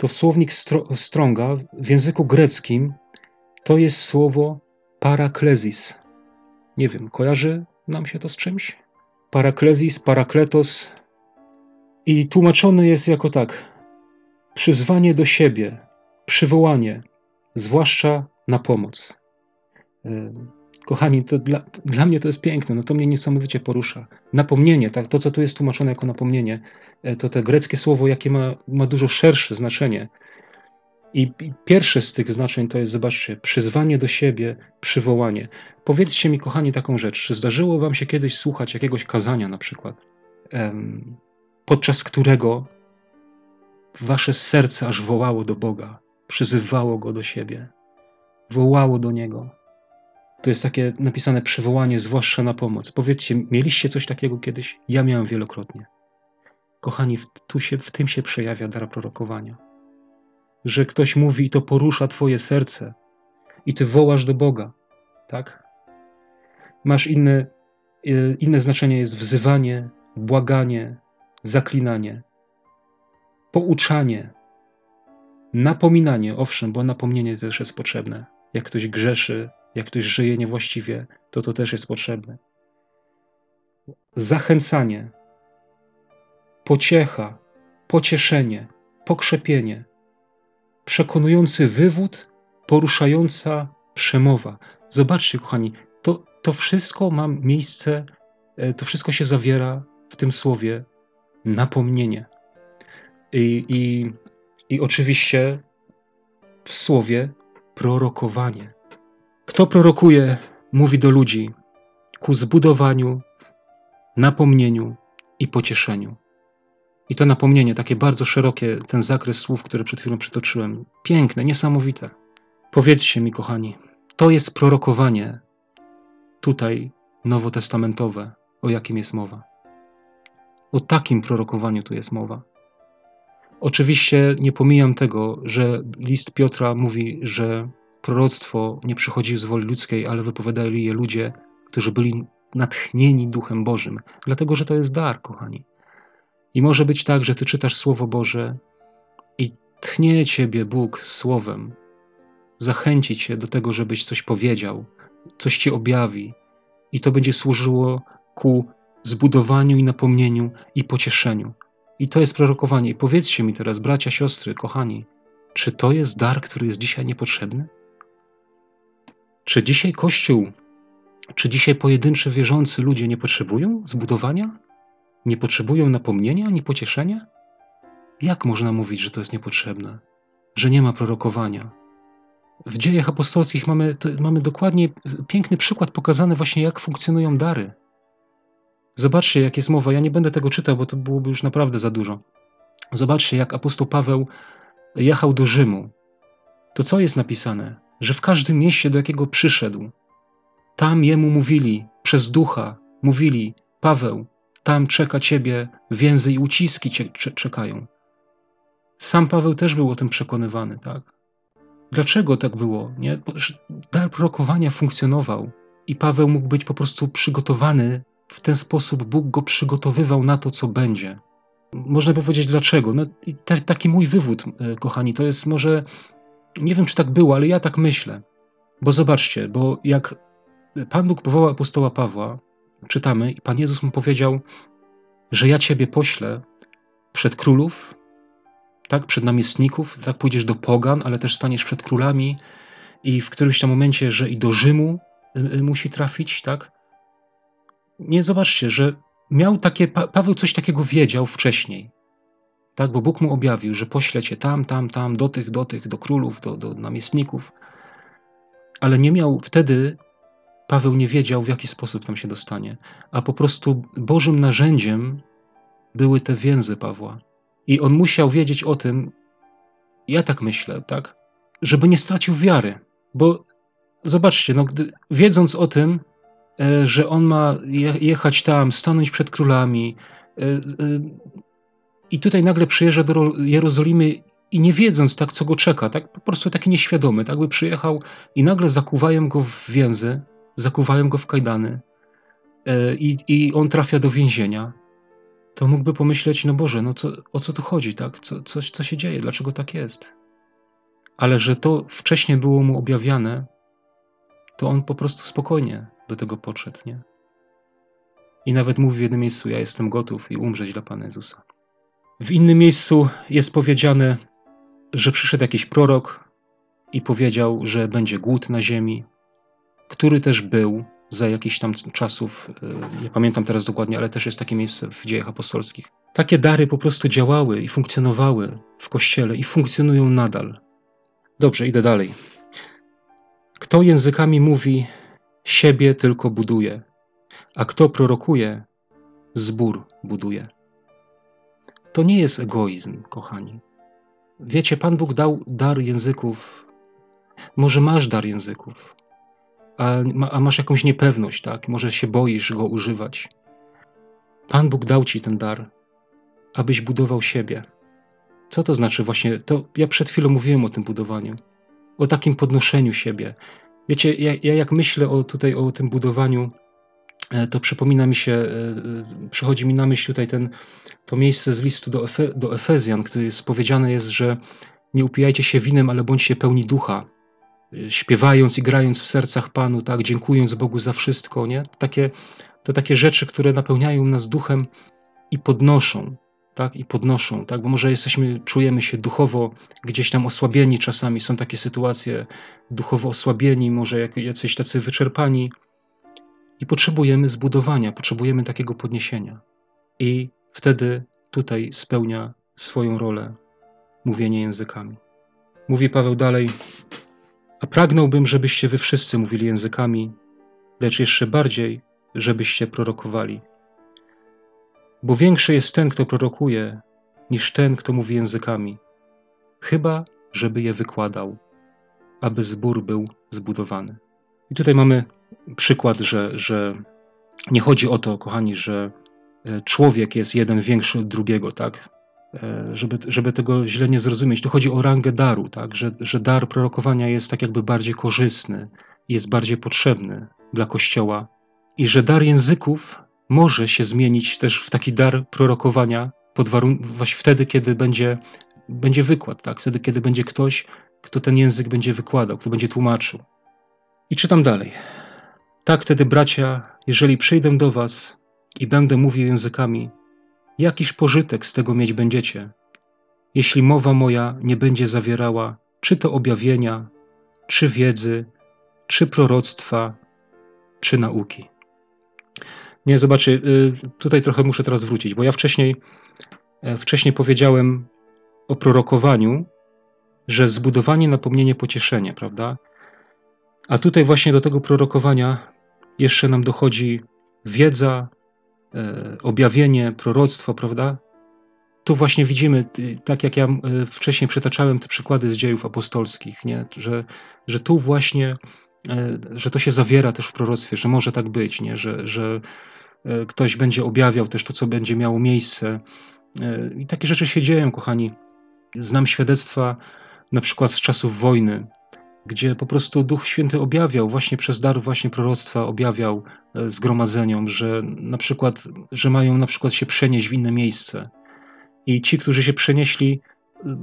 S1: to słownik Stronga w języku greckim to jest słowo paraklezis. Nie wiem, kojarzy nam się to z czymś? Paraklezis, parakletos i tłumaczone jest jako tak przyzwanie do siebie, przywołanie, zwłaszcza na pomoc. Kochani, to dla, dla mnie to jest piękne, no to mnie niesamowicie porusza. Napomnienie, tak, to co tu jest tłumaczone jako napomnienie, e, to te greckie słowo, jakie ma, ma dużo szersze znaczenie. I pierwsze z tych znaczeń to jest, zobaczcie, przyzwanie do siebie, przywołanie. Powiedzcie mi, kochani, taką rzecz. Czy zdarzyło wam się kiedyś słuchać jakiegoś kazania na przykład, podczas którego wasze serce aż wołało do Boga, przyzywało go do siebie, wołało do niego. To jest takie napisane przywołanie, zwłaszcza na pomoc. Powiedzcie, mieliście coś takiego kiedyś? Ja miałem wielokrotnie. Kochani, tu się, w tym się przejawia dar prorokowania. Że ktoś mówi i to porusza Twoje serce, i Ty wołasz do Boga, tak? Masz inne, y, inne znaczenie jest wzywanie, błaganie, zaklinanie, pouczanie, napominanie, owszem, bo napomnienie też jest potrzebne. Jak ktoś grzeszy, jak ktoś żyje niewłaściwie, to to też jest potrzebne. Zachęcanie, pociecha, pocieszenie, pokrzepienie, przekonujący wywód, poruszająca przemowa. Zobaczcie, kochani, to, to wszystko ma miejsce, e, to wszystko się zawiera w tym słowie napomnienie. I, i, i oczywiście w słowie prorokowanie. Kto prorokuje, mówi do ludzi ku zbudowaniu, napomnieniu i pocieszeniu. I to napomnienie, takie bardzo szerokie, ten zakres słów, które przed chwilą przytoczyłem, piękne, niesamowite. Powiedzcie mi, kochani, to jest prorokowanie tutaj nowotestamentowe, o jakim jest mowa. O takim prorokowaniu tu jest mowa. Oczywiście nie pomijam tego, że list Piotra mówi, że proroctwo nie przychodzi z woli ludzkiej, ale wypowiadali je ludzie, którzy byli natchnieni Duchem Bożym, dlatego że to jest dar, kochani. I może być tak, że ty czytasz Słowo Boże i tchnie ciebie Bóg słowem, zachęci cię do tego, żebyś coś powiedział, coś ci objawi, i to będzie służyło ku zbudowaniu i napomnieniu i pocieszeniu. I to jest prorokowanie. I powiedzcie mi teraz, bracia, siostry, kochani, czy to jest dar, który jest dzisiaj niepotrzebny? Czy dzisiaj Kościół, czy dzisiaj pojedynczy wierzący ludzie nie potrzebują zbudowania? Nie potrzebują napomnienia ani pocieszenia? Jak można mówić, że to jest niepotrzebne? Że nie ma prorokowania? W dziejach apostolskich mamy, mamy dokładnie piękny przykład pokazany właśnie, jak funkcjonują dary. Zobaczcie, jak jest mowa. Ja nie będę tego czytał, bo to byłoby już naprawdę za dużo. Zobaczcie, jak apostoł Paweł jechał do Rzymu. To co jest napisane? Że w każdym mieście, do jakiego przyszedł, tam jemu mówili, przez ducha, mówili: Paweł, tam czeka ciebie więzy i uciski cię czekają. Sam Paweł też był o tym przekonywany, tak? Dlaczego tak było? Nie? Dar prorokowania funkcjonował i Paweł mógł być po prostu przygotowany w ten sposób. Bóg go przygotowywał na to, co będzie. Można by powiedzieć dlaczego. No, taki mój wywód, e, kochani, to jest może, nie wiem czy tak było, ale ja tak myślę. Bo zobaczcie, bo jak Pan Bóg powołał apostoła Pawła, czytamy, i Pan Jezus mu powiedział, że ja ciebie poślę przed królów, tak, przed namiestników, tak, pójdziesz do pogan, ale też staniesz przed królami i w którymś tam momencie, że i do Rzymu y, y, musi trafić, tak. Nie, zobaczcie, że miał takie, Paweł coś takiego wiedział wcześniej, tak, bo Bóg mu objawił, że pośle cię tam, tam, tam, do tych, do tych, do królów, do, do namiestników, ale nie miał wtedy Paweł nie wiedział, w jaki sposób tam się dostanie, a po prostu Bożym narzędziem były te więzy Pawła. I on musiał wiedzieć o tym, ja tak myślę, tak, żeby nie stracił wiary. Bo zobaczcie, no, gdy, wiedząc o tym, e, że on ma je, jechać tam, stanąć przed królami, e, e, i tutaj nagle przyjeżdża do Jerozolimy i nie wiedząc tak, co go czeka, tak, po prostu taki nieświadomy, tak by przyjechał i nagle zakuwają go w więzy, zakuwają go w kajdany e, i, i on trafia do więzienia, to mógłby pomyśleć, no Boże, no co, o co tu chodzi, tak? Co, coś, co się dzieje, dlaczego tak jest? Ale że to wcześniej było mu objawiane, to on po prostu spokojnie do tego podszedł, nie? I nawet mówi w jednym miejscu, ja jestem gotów i umrzeć dla Pana Jezusa. W innym miejscu jest powiedziane, że przyszedł jakiś prorok i powiedział, że będzie głód na ziemi, który też był za jakichś tam czasów, e, nie pamiętam teraz dokładnie, ale też jest takie miejsce w dziejach apostolskich. Takie dary po prostu działały i funkcjonowały w kościele i funkcjonują nadal. Dobrze, idę dalej. Kto językami mówi, siebie tylko buduje, a kto prorokuje, zbór buduje. To nie jest egoizm, kochani. Wiecie, Pan Bóg dał dar języków. Może masz dar języków, a, a masz jakąś niepewność, tak? Może się boisz go używać. Pan Bóg dał ci ten dar. abyś budował siebie. Co to znaczy właśnie? To ja przed chwilą mówiłem o tym budowaniu, o takim podnoszeniu siebie. Wiecie, ja, ja jak myślę o, tutaj o tym budowaniu, to przypomina mi się, e, e, przychodzi mi na myśl tutaj ten, to miejsce z listu do, Efe, do Efezjan, który jest powiedziane jest, że nie upijajcie się winem, ale bądźcie pełni ducha, śpiewając i grając w sercach Panu, tak, dziękując Bogu za wszystko, nie? Takie, to takie rzeczy, które napełniają nas duchem i podnoszą, tak, i podnoszą, tak, bo może jesteśmy, czujemy się duchowo gdzieś tam osłabieni czasami, są takie sytuacje duchowo osłabieni, może jacyś tacy wyczerpani i potrzebujemy zbudowania, potrzebujemy takiego podniesienia. I wtedy tutaj spełnia swoją rolę mówienie językami. Mówi Paweł dalej, a pragnąłbym, żebyście wy wszyscy mówili językami, lecz jeszcze bardziej, żebyście prorokowali. Bo większy jest ten, kto prorokuje, niż ten, kto mówi językami, chyba żeby je wykładał, aby zbór był zbudowany. I tutaj mamy przykład, że, że nie chodzi o to, kochani, że e, człowiek jest jeden większy od drugiego, tak? E, żeby, żeby tego źle nie zrozumieć. Tu chodzi o rangę daru, tak? że, że dar prorokowania jest tak jakby bardziej korzystny, jest bardziej potrzebny dla Kościoła i że dar języków może się zmienić też w taki dar prorokowania pod warun- właśnie wtedy, kiedy będzie, będzie wykład, tak? wtedy, kiedy będzie ktoś, kto ten język będzie wykładał, kto będzie tłumaczył. I czytam dalej. Tak wtedy, bracia, jeżeli przyjdę do was i będę mówił językami, jakiż pożytek z tego mieć będziecie, jeśli mowa moja nie będzie zawierała czy to objawienia, czy wiedzy, czy proroctwa, czy nauki. Nie, zobaczy, y, tutaj trochę muszę teraz wrócić, bo ja wcześniej, e, wcześniej powiedziałem o prorokowaniu, że zbudowanie, napomnienie, pocieszenie, prawda? A tutaj właśnie do tego prorokowania jeszcze nam dochodzi wiedza, e, objawienie, proroctwo, prawda? Tu właśnie widzimy, tak jak ja e, wcześniej przytaczałem te przykłady z dziejów apostolskich, nie? Że, że tu właśnie, że to się zawiera też w proroctwie, że może tak być, nie? Że, że E, ktoś będzie objawiał też to, co będzie miało miejsce. E, I takie rzeczy się dzieją, kochani. Znam świadectwa na przykład z czasów wojny, gdzie po prostu Duch Święty objawiał, właśnie przez dar właśnie proroctwa objawiał e, zgromadzeniom, że na przykład, że mają na przykład się przenieść w inne miejsce. I ci, którzy się przenieśli,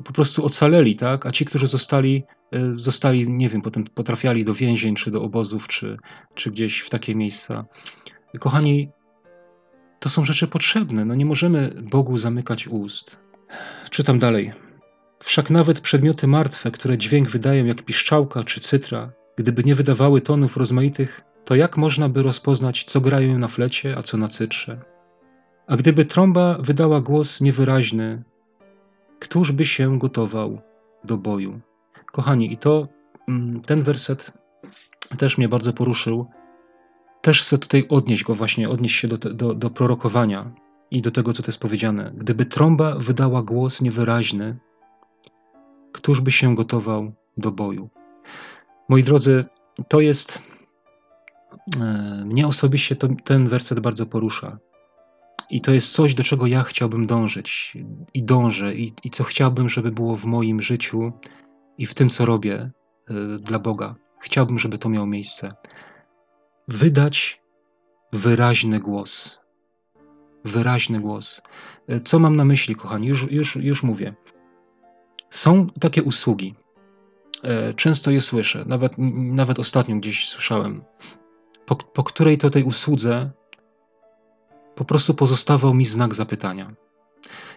S1: po prostu ocaleli, tak? A ci, którzy zostali, zostali, nie wiem, potem potrafiali do więzień, czy do obozów, czy, czy gdzieś w takie miejsca. Kochani, to są rzeczy potrzebne. No nie możemy Bogu zamykać ust. Czytam dalej. Wszak nawet przedmioty martwe, które dźwięk wydają jak piszczałka czy cytra, gdyby nie wydawały tonów rozmaitych, to jak można by rozpoznać, co grają na flecie, a co na cytrze? A gdyby trąba wydała głos niewyraźny, któż by się gotował do boju? Kochani, i to mm, ten werset też mnie bardzo poruszył, też chcę tutaj odnieść go właśnie, odnieść się do, do, do prorokowania i do tego, co to jest powiedziane. Gdyby trąba wydała głos niewyraźny, któż by się gotował do boju? Moi drodzy, to jest. E, mnie osobiście to, ten werset bardzo porusza. I to jest coś, do czego ja chciałbym dążyć i dążę, i, i co chciałbym, żeby było w moim życiu i w tym, co robię y, dla Boga. Chciałbym, żeby to miało miejsce wydać wyraźny głos. Wyraźny głos. Co mam na myśli, kochani? Już, już, już mówię. Są takie usługi. E, często je słyszę, nawet, nawet ostatnio gdzieś słyszałem, po, po której to tej usłudze po prostu pozostawał mi znak zapytania.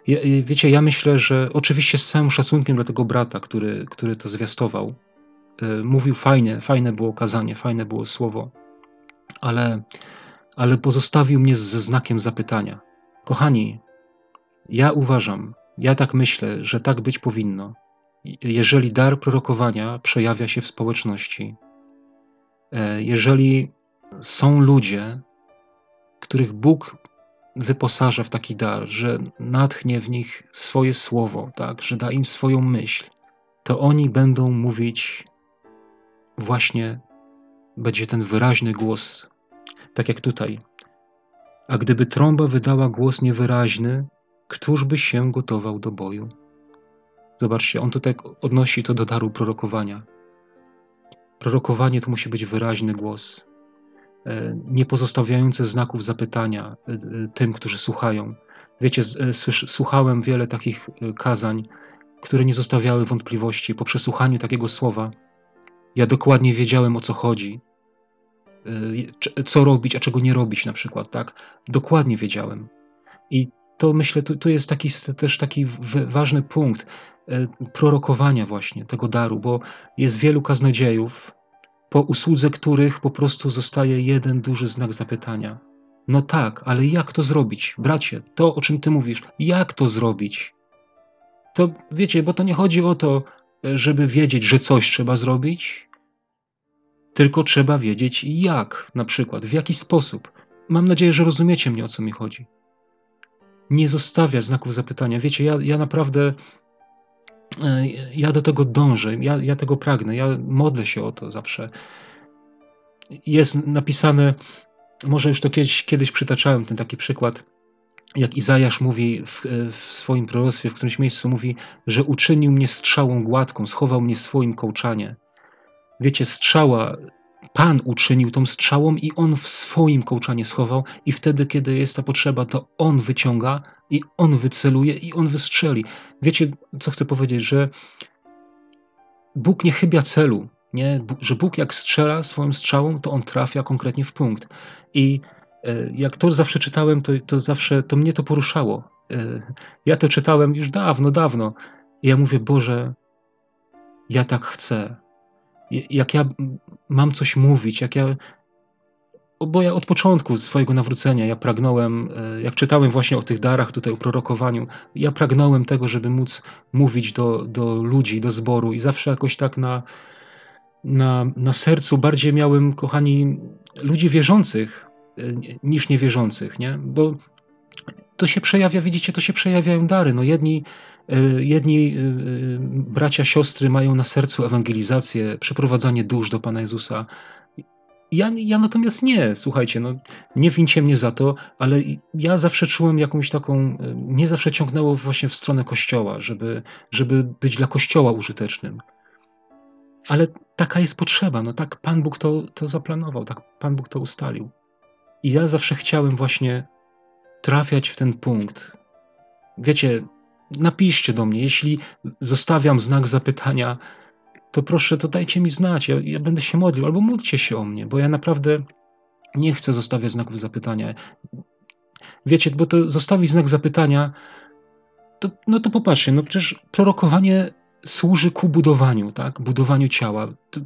S1: Ja, wiecie, ja myślę, że oczywiście z całym szacunkiem dla tego brata, który, który to zwiastował, e, mówił fajnie, fajne było kazanie, fajne było słowo, ale, ale pozostawił mnie ze znakiem zapytania. Kochani, ja uważam, ja tak myślę, że tak być powinno. Jeżeli dar prorokowania przejawia się w społeczności, e, jeżeli są ludzie, których Bóg wyposaża w taki dar, że natchnie w nich swoje słowo, tak, że da im swoją myśl, to oni będą mówić właśnie będzie ten wyraźny głos, tak jak tutaj. A gdyby trąba wydała głos niewyraźny, Któż by się gotował do boju? Zobaczcie, on tutaj odnosi to do daru prorokowania. Prorokowanie to musi być wyraźny głos, e, nie pozostawiający znaków zapytania e, e, tym, którzy słuchają. Wiecie, słuchałem wiele takich kazań, które nie zostawiały wątpliwości. Po przesłuchaniu takiego słowa, ja dokładnie wiedziałem o co chodzi, co robić, a czego nie robić, na przykład, tak? Dokładnie wiedziałem. I to myślę, tu, tu jest taki, też taki ważny punkt e, prorokowania właśnie tego daru, bo jest wielu kaznodziejów, po usłudze których po prostu zostaje jeden duży znak zapytania. No tak, ale jak to zrobić? Bracie, to o czym ty mówisz, jak to zrobić? To wiecie, bo to nie chodzi o to, żeby wiedzieć, że coś trzeba zrobić, tylko trzeba wiedzieć jak, na przykład, w jaki sposób. Mam nadzieję, że rozumiecie mnie, o co mi chodzi nie zostawia znaków zapytania. Wiecie, ja, ja naprawdę e, ja do tego dążę, ja, ja tego pragnę, ja modlę się o to zawsze. Jest napisane, może już to kiedyś, kiedyś przytaczałem ten taki przykład, jak Izajasz mówi w, w, swoim proroctwie, w którymś miejscu mówi, że uczynił mnie strzałą gładką, schował mnie w swoim kołczanie. Wiecie, strzała Pan uczynił tą strzałą i on w swoim kołczanie schował, i wtedy, kiedy jest ta potrzeba, to on wyciąga i on wyceluje i on wystrzeli. Wiecie, co chcę powiedzieć, że Bóg nie chybia celu, nie? że Bóg jak strzela swoją strzałą, to on trafia konkretnie w punkt. I e, jak to zawsze czytałem, to, to zawsze to mnie to poruszało. E, ja to czytałem już dawno, dawno. I ja mówię, Boże, ja tak chcę jak ja mam coś mówić, jak ja. Bo ja od początku swojego nawrócenia, ja pragnąłem, e, jak czytałem właśnie o tych darach, tutaj o prorokowaniu, ja pragnąłem tego, żeby móc mówić do, do ludzi, do zboru i zawsze jakoś tak na, na, na sercu bardziej miałem, kochani, ludzi wierzących e, niż niewierzących, nie? Bo to się przejawia, widzicie, to się przejawiają dary. No jedni, jedni e, e, bracia, siostry mają na sercu ewangelizację, przeprowadzanie dusz do Pana Jezusa. Ja, ja natomiast nie, słuchajcie, no, nie wincie mnie za to, ale ja zawsze czułem jakąś taką, mnie zawsze ciągnęło właśnie w stronę Kościoła, żeby, żeby być dla Kościoła użytecznym. Ale taka jest potrzeba, no tak Pan Bóg to, to zaplanował, tak Pan Bóg to ustalił. I ja zawsze chciałem właśnie trafiać w ten punkt. Wiecie, napiszcie do mnie, jeśli zostawiam znak zapytania, to proszę, to dajcie mi znać, ja, ja będę się modlił, albo módlcie się o mnie, bo ja naprawdę nie chcę zostawiać znaków zapytania. Wiecie, bo to zostawić znak zapytania, to, no to popatrzcie, no przecież prorokowanie służy ku budowaniu, tak? Budowaniu ciała. To,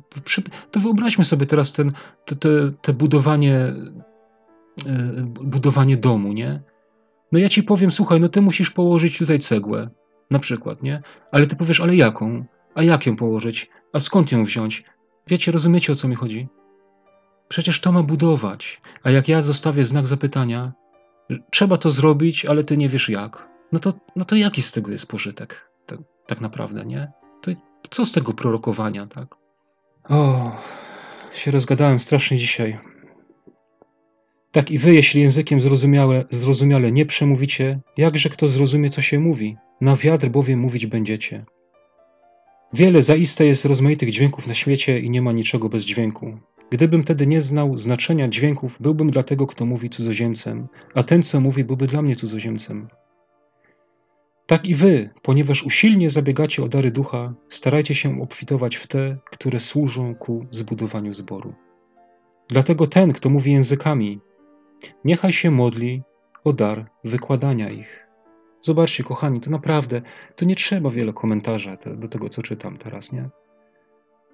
S1: to wyobraźmy sobie teraz ten, te, te, te budowanie E, budowanie domu, nie? No ja ci powiem, słuchaj, no ty musisz położyć tutaj cegłę, na przykład, nie? Ale ty powiesz, ale jaką? A jak ją położyć? A skąd ją wziąć? Wiecie, rozumiecie o co mi chodzi? Przecież to ma budować. A jak ja zostawię znak zapytania, trzeba to zrobić, ale ty nie wiesz jak. No to, no to jaki z tego jest pożytek? Tak, tak naprawdę, nie? To co z tego prorokowania, tak? O, się rozgadałem strasznie dzisiaj. Tak i wy, jeśli językiem zrozumiałe, zrozumiale nie przemówicie, jakże kto zrozumie, co się mówi? Na wiatr bowiem mówić będziecie. Wiele zaiste jest rozmaitych dźwięków na świecie i nie ma niczego bez dźwięku. Gdybym tedy nie znał znaczenia dźwięków, byłbym dla tego, kto mówi cudzoziemcem, a ten, co mówi, byłby dla mnie cudzoziemcem. Tak i wy, ponieważ usilnie zabiegacie o dary ducha, starajcie się obfitować w te, które służą ku zbudowaniu zboru. Dlatego ten, kto mówi językami, Niechaj się modli o dar wykładania ich. Zobaczcie, kochani, to naprawdę, to nie trzeba wiele komentarzy do tego, co czytam teraz, nie?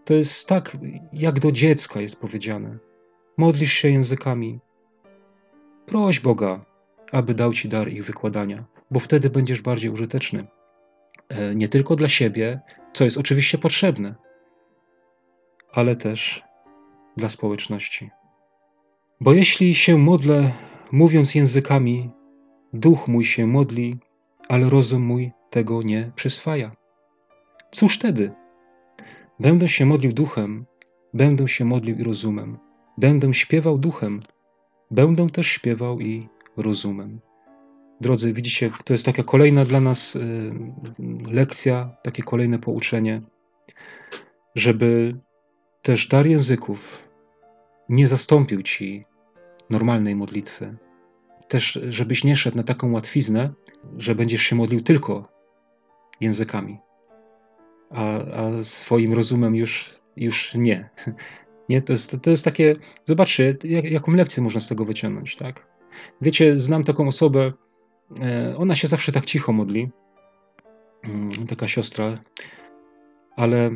S1: To jest tak, jak do dziecka jest powiedziane. Modlisz się językami. Proś Boga, aby dał ci dar ich wykładania, bo wtedy będziesz bardziej użyteczny. E, nie tylko dla siebie, co jest oczywiście potrzebne, ale też dla społeczności. Bo jeśli się modlę, mówiąc językami, duch mój się modli, ale rozum mój tego nie przyswaja. Cóż wtedy? Będę się modlił duchem, będę się modlił i rozumem. Będę śpiewał duchem, będę też śpiewał i rozumem. Drodzy, widzicie, to jest taka kolejna dla nas y, lekcja, takie kolejne pouczenie, żeby też dar języków nie zastąpił ci normalnej modlitwy. Też, żebyś nie szedł na taką łatwiznę, że będziesz się modlił tylko językami, a, a swoim rozumem już, już nie. nie to, jest, to jest takie, zobaczcie, jak, jaką lekcję można z tego wyciągnąć, tak? Wiecie, znam taką osobę, e, ona się zawsze tak cicho modli, mm, taka siostra, ale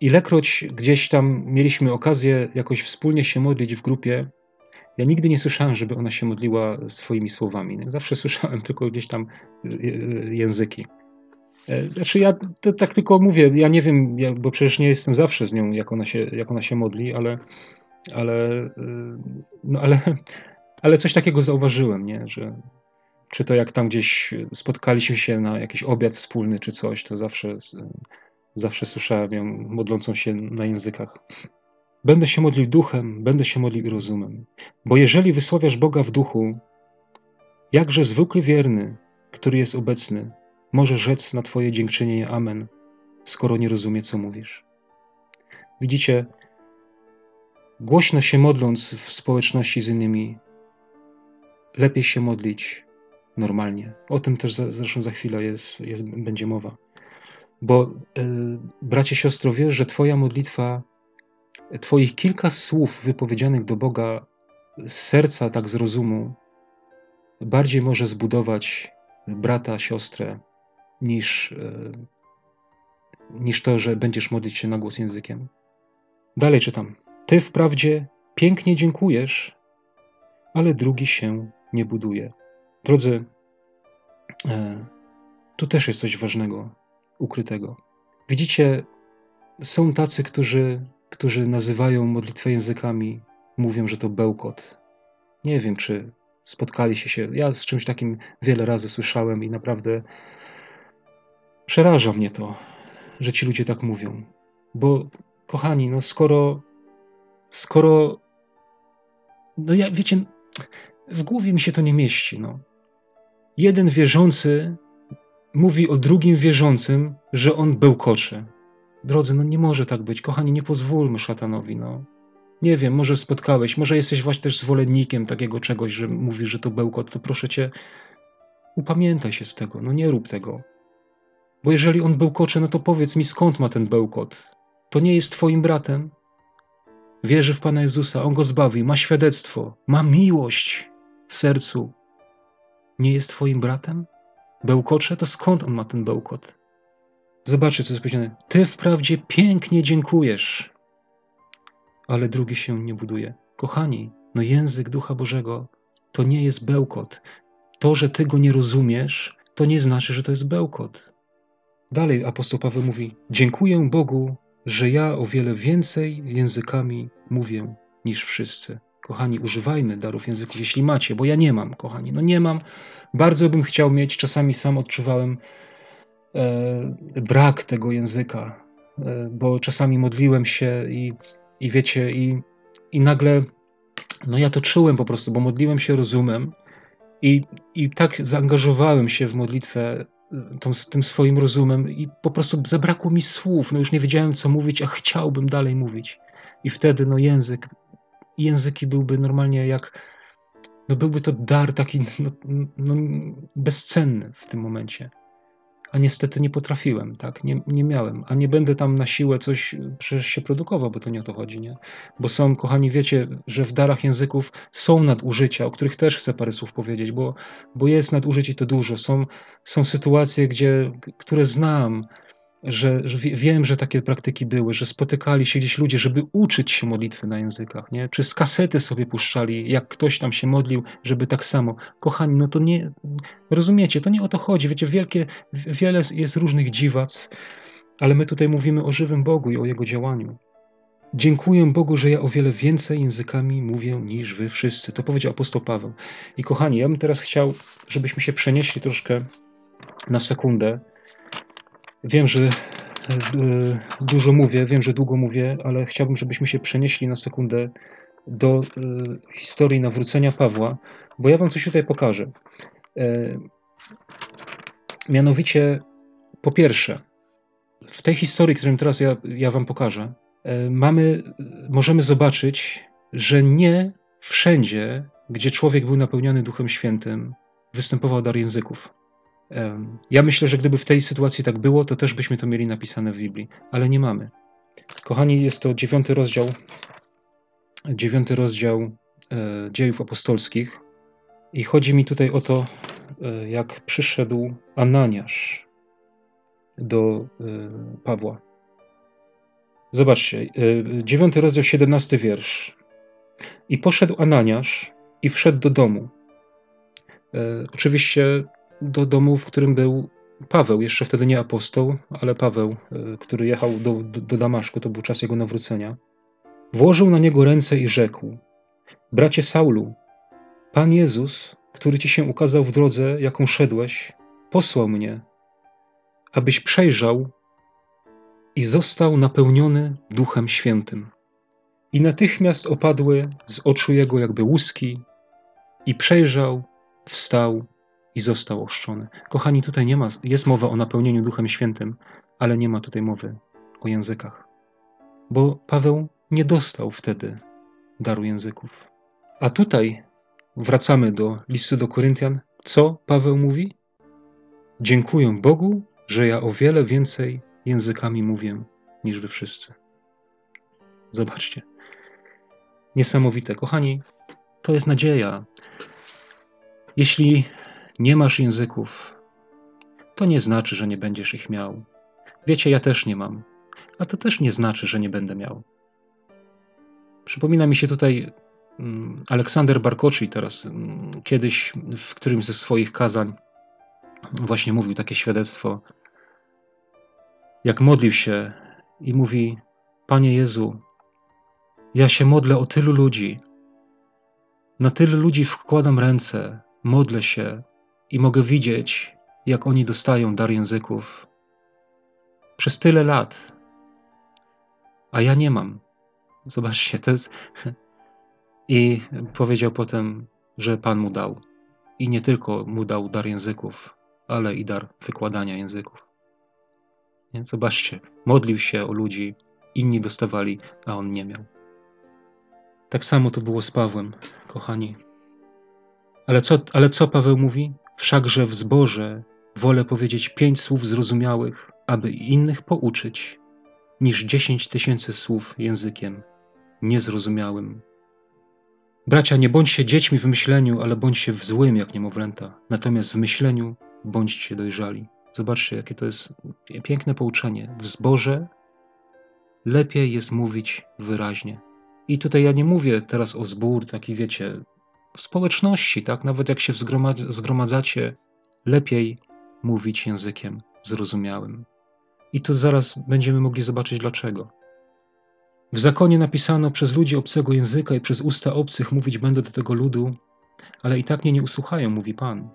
S1: ilekroć gdzieś tam mieliśmy okazję jakoś wspólnie się modlić w grupie, ja nigdy nie słyszałem, żeby ona się modliła swoimi słowami. Zawsze słyszałem tylko gdzieś tam e, e, języki. Znaczy ja to, tak tylko mówię, ja nie wiem, bo przecież nie jestem zawsze z nią, jak ona się, jak ona się modli, ale, ale, no ale, ale coś takiego zauważyłem, nie? że czy to jak tam gdzieś spotkaliśmy się na jakiś obiad wspólny czy coś, to zawsze, zawsze słyszałem ją modlącą się na językach. Będę się modlił duchem, będę się modlił rozumem. Bo jeżeli wysławiasz Boga w duchu, jakże zwykły wierny, który jest obecny, może rzec na Twoje dziękczynienie Amen, skoro nie rozumie, co mówisz. Widzicie, głośno się modląc w społeczności z innymi, lepiej się modlić normalnie. O tym też zresztą za chwilę jest, jest, będzie mowa. Bo, yy, bracie, siostro, wiesz, że Twoja modlitwa Twoich kilka słów wypowiedzianych do Boga z serca, tak z rozumu, bardziej może zbudować brata, siostrę, niż, e, niż to, że będziesz modlić się na głos językiem. Dalej czytam. Ty wprawdzie pięknie dziękujesz, ale drugi się nie buduje. Drodzy, e, tu też jest coś ważnego, ukrytego. Widzicie, są tacy, którzy którzy nazywają modlitwę językami, mówią, że to bełkot. Nie wiem, czy spotkali się się. Ja z czymś takim wiele razy słyszałem i naprawdę przeraża mnie to, że ci ludzie tak mówią. Bo, kochani, no skoro, skoro, no ja, wiecie, w głowie mi się to nie mieści, no. Jeden wierzący mówi o drugim wierzącym, że on bełkocze. Drodzy, no nie może tak być. Kochani, nie pozwólmy szatanowi, no. Nie wiem, może spotkałeś, może jesteś właśnie też zwolennikiem takiego czegoś, że mówisz, że to bełkot, to proszę cię, upamiętaj się z tego, no nie rób tego. Bo jeżeli on bełkocze, no to powiedz mi, skąd ma ten bełkot? To nie jest twoim bratem? Wierzy w Pana Jezusa, On go zbawi, ma świadectwo, ma miłość w sercu. Nie jest twoim bratem? Bełkocze? To skąd on ma ten bełkot? Zobaczcie, co jest powiedziane. Ty wprawdzie pięknie dziękujesz, ale drugi się nie buduje. Kochani, no język Ducha Bożego to nie jest bełkot. To, że ty go nie rozumiesz, to nie znaczy, że to jest bełkot. Dalej apostoł Paweł mówi: Dziękuję Bogu, że ja o wiele więcej językami mówię niż wszyscy. Kochani, używajmy darów języków, jeśli macie, bo ja nie mam, kochani. No nie mam. Bardzo bym chciał mieć, czasami sam odczuwałem brak tego języka, e, bo czasami modliłem się i, i wiecie, i, i nagle, no ja to czułem po prostu, bo modliłem się rozumem i, i tak zaangażowałem się w modlitwę tą, tym swoim rozumem i po prostu zabrakło mi słów, no już nie wiedziałem co mówić, a chciałbym dalej mówić. I wtedy no język, języki byłby normalnie jak, no byłby to dar taki no, no, bezcenny w tym momencie a niestety nie potrafiłem, tak, nie, nie miałem, a nie będę tam na siłę coś przecież się produkował, bo to nie o to chodzi, nie? Bo są, kochani, wiecie, że w darach języków są nadużycia, o których też chcę parę słów powiedzieć, bo, bo jest nadużyć i to dużo. Są, są sytuacje, gdzie, które znam, że, że, wiem, że takie praktyki były, że spotykali się gdzieś ludzie, żeby uczyć się modlitwy na językach, nie? Czy z kasety sobie puszczali, jak ktoś tam się modlił, żeby tak samo. Kochani, no to nie, rozumiecie, to nie o to chodzi. Wiecie, wielkie, wiele jest różnych dziwac, ale my tutaj mówimy o żywym Bogu i o Jego działaniu. Dziękuję Bogu, że ja o wiele więcej językami mówię niż wy wszyscy. To powiedział apostoł Paweł. I kochani, ja bym teraz chciał, żebyśmy się przenieśli troszkę na sekundę Wiem, że e, dużo mówię, wiem, że długo mówię, ale chciałbym, żebyśmy się przenieśli na sekundę do e, historii nawrócenia Pawła, bo ja wam coś tutaj pokażę. Mianowicie, po pierwsze, w tej historii, którą teraz ja, ja Wam pokażę, mamy, możemy zobaczyć, że nie wszędzie, gdzie człowiek był napełniony Duchem Świętym, występował dar języków. Ja myślę, że gdyby w tej sytuacji tak było, to też byśmy to mieli napisane w Biblii, ale nie mamy. Kochani, jest to dziewiąty rozdział, dziewiąty rozdział e, dziejów apostolskich i chodzi mi tutaj o to, e, jak przyszedł Ananiasz do e, Pawła. Zobaczcie, dziewiąty rozdział, siedemnasty wiersz. I poszedł Ananiasz i wszedł do domu. Oczywiście do domu, w którym był Paweł, jeszcze wtedy nie apostoł, ale Paweł, e, który jechał do, do, do Damaszku, to był czas jego nawrócenia. Włożył na niego ręce i rzekł: Bracie Saulu, Pan Jezus, który ci się ukazał w drodze, jaką szedłeś, posłał mnie, abyś przejrzał i został napełniony Duchem Świętym. I natychmiast opadły z oczu jego jakby łuski, i przejrzał, wstał i został oszczony. Kochani, tutaj nie ma, jest mowa o napełnieniu Duchem Świętym, ale nie ma tutaj mowy o językach. Bo Paweł nie dostał wtedy daru języków. A tutaj wracamy do listu do Koryntian. Co Paweł mówi? Dziękuję Bogu, że ja o wiele więcej językami mówię niż wy wszyscy. Zobaczcie. Niesamowite. Kochani, to jest nadzieja. Jeśli nie masz języków, to nie znaczy, że nie będziesz ich miał. Wiecie, ja też nie mam, a to też nie znaczy, że nie będę miał. Przypomina mi się tutaj mm, Aleksander Barkoczi teraz mm, kiedyś w którymś ze swoich kazań właśnie mówił takie świadectwo, jak modlił się i mówi: Panie Jezu, ja się modlę o tylu ludzi, na tylu ludzi wkładam ręce, modlę się, i mogę widzieć, jak oni dostają dar języków przez tyle lat, a ja nie mam. Zobaczcie, to jest. I powiedział potem, że Pan mu dał. I nie tylko mu dał dar języków, ale i dar wykładania języków. Nie? Zobaczcie, modlił się o ludzi, inni dostawali, a on nie miał. Tak samo to było z Pawłem, kochani. Ale co, ale co Paweł mówi? Wszakże w zborze wolę powiedzieć pięć słów zrozumiałych, aby innych pouczyć, niż dziesięć tysięcy słów językiem niezrozumiałym. Bracia, nie bądźcie dziećmi w myśleniu, ale bądźcie w złym jak niemowlęta. Natomiast w myśleniu bądźcie dojrzali. Zobaczcie, jakie to jest piękne pouczenie. W zborze lepiej jest mówić wyraźnie. I tutaj ja nie mówię teraz o zbór, taki wiecie, w społeczności, tak? Nawet jak się zgromadzacie, lepiej mówić językiem zrozumiałym. I tu zaraz będziemy mogli zobaczyć dlaczego. W zakonie napisano przez ludzi obcego języka i przez usta obcych mówić będę do tego ludu, ale i tak mnie nie usłuchają, mówi Pan.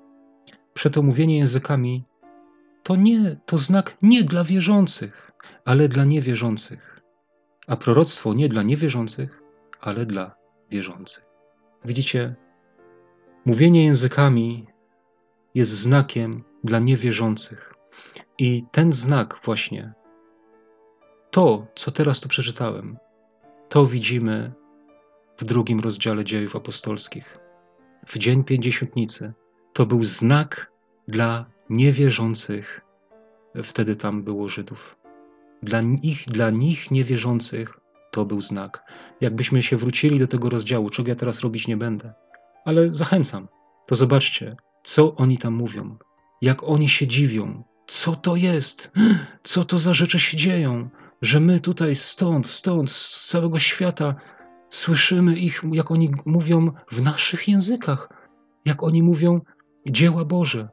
S1: Przeto mówienie językami to nie, to znak nie dla wierzących, ale dla niewierzących. A proroctwo nie dla niewierzących, ale dla wierzących. Widzicie, Mówienie językami jest znakiem dla niewierzących. I ten znak właśnie, to, co teraz tu przeczytałem, to widzimy w drugim rozdziale dziejów apostolskich. W dzień pięćdziesiątnicy to był znak dla niewierzących. Wtedy tam było Żydów. Dla nich, dla nich niewierzących to był znak. Jakbyśmy się wrócili do tego rozdziału, czego ja teraz robić nie będę, ale zachęcam. To zobaczcie, co oni tam mówią, jak oni się dziwią, co to jest, co to za rzeczy się dzieją, że my tutaj stąd, stąd, z całego świata słyszymy ich, jak oni mówią w naszych językach, jak oni mówią dzieła Boże.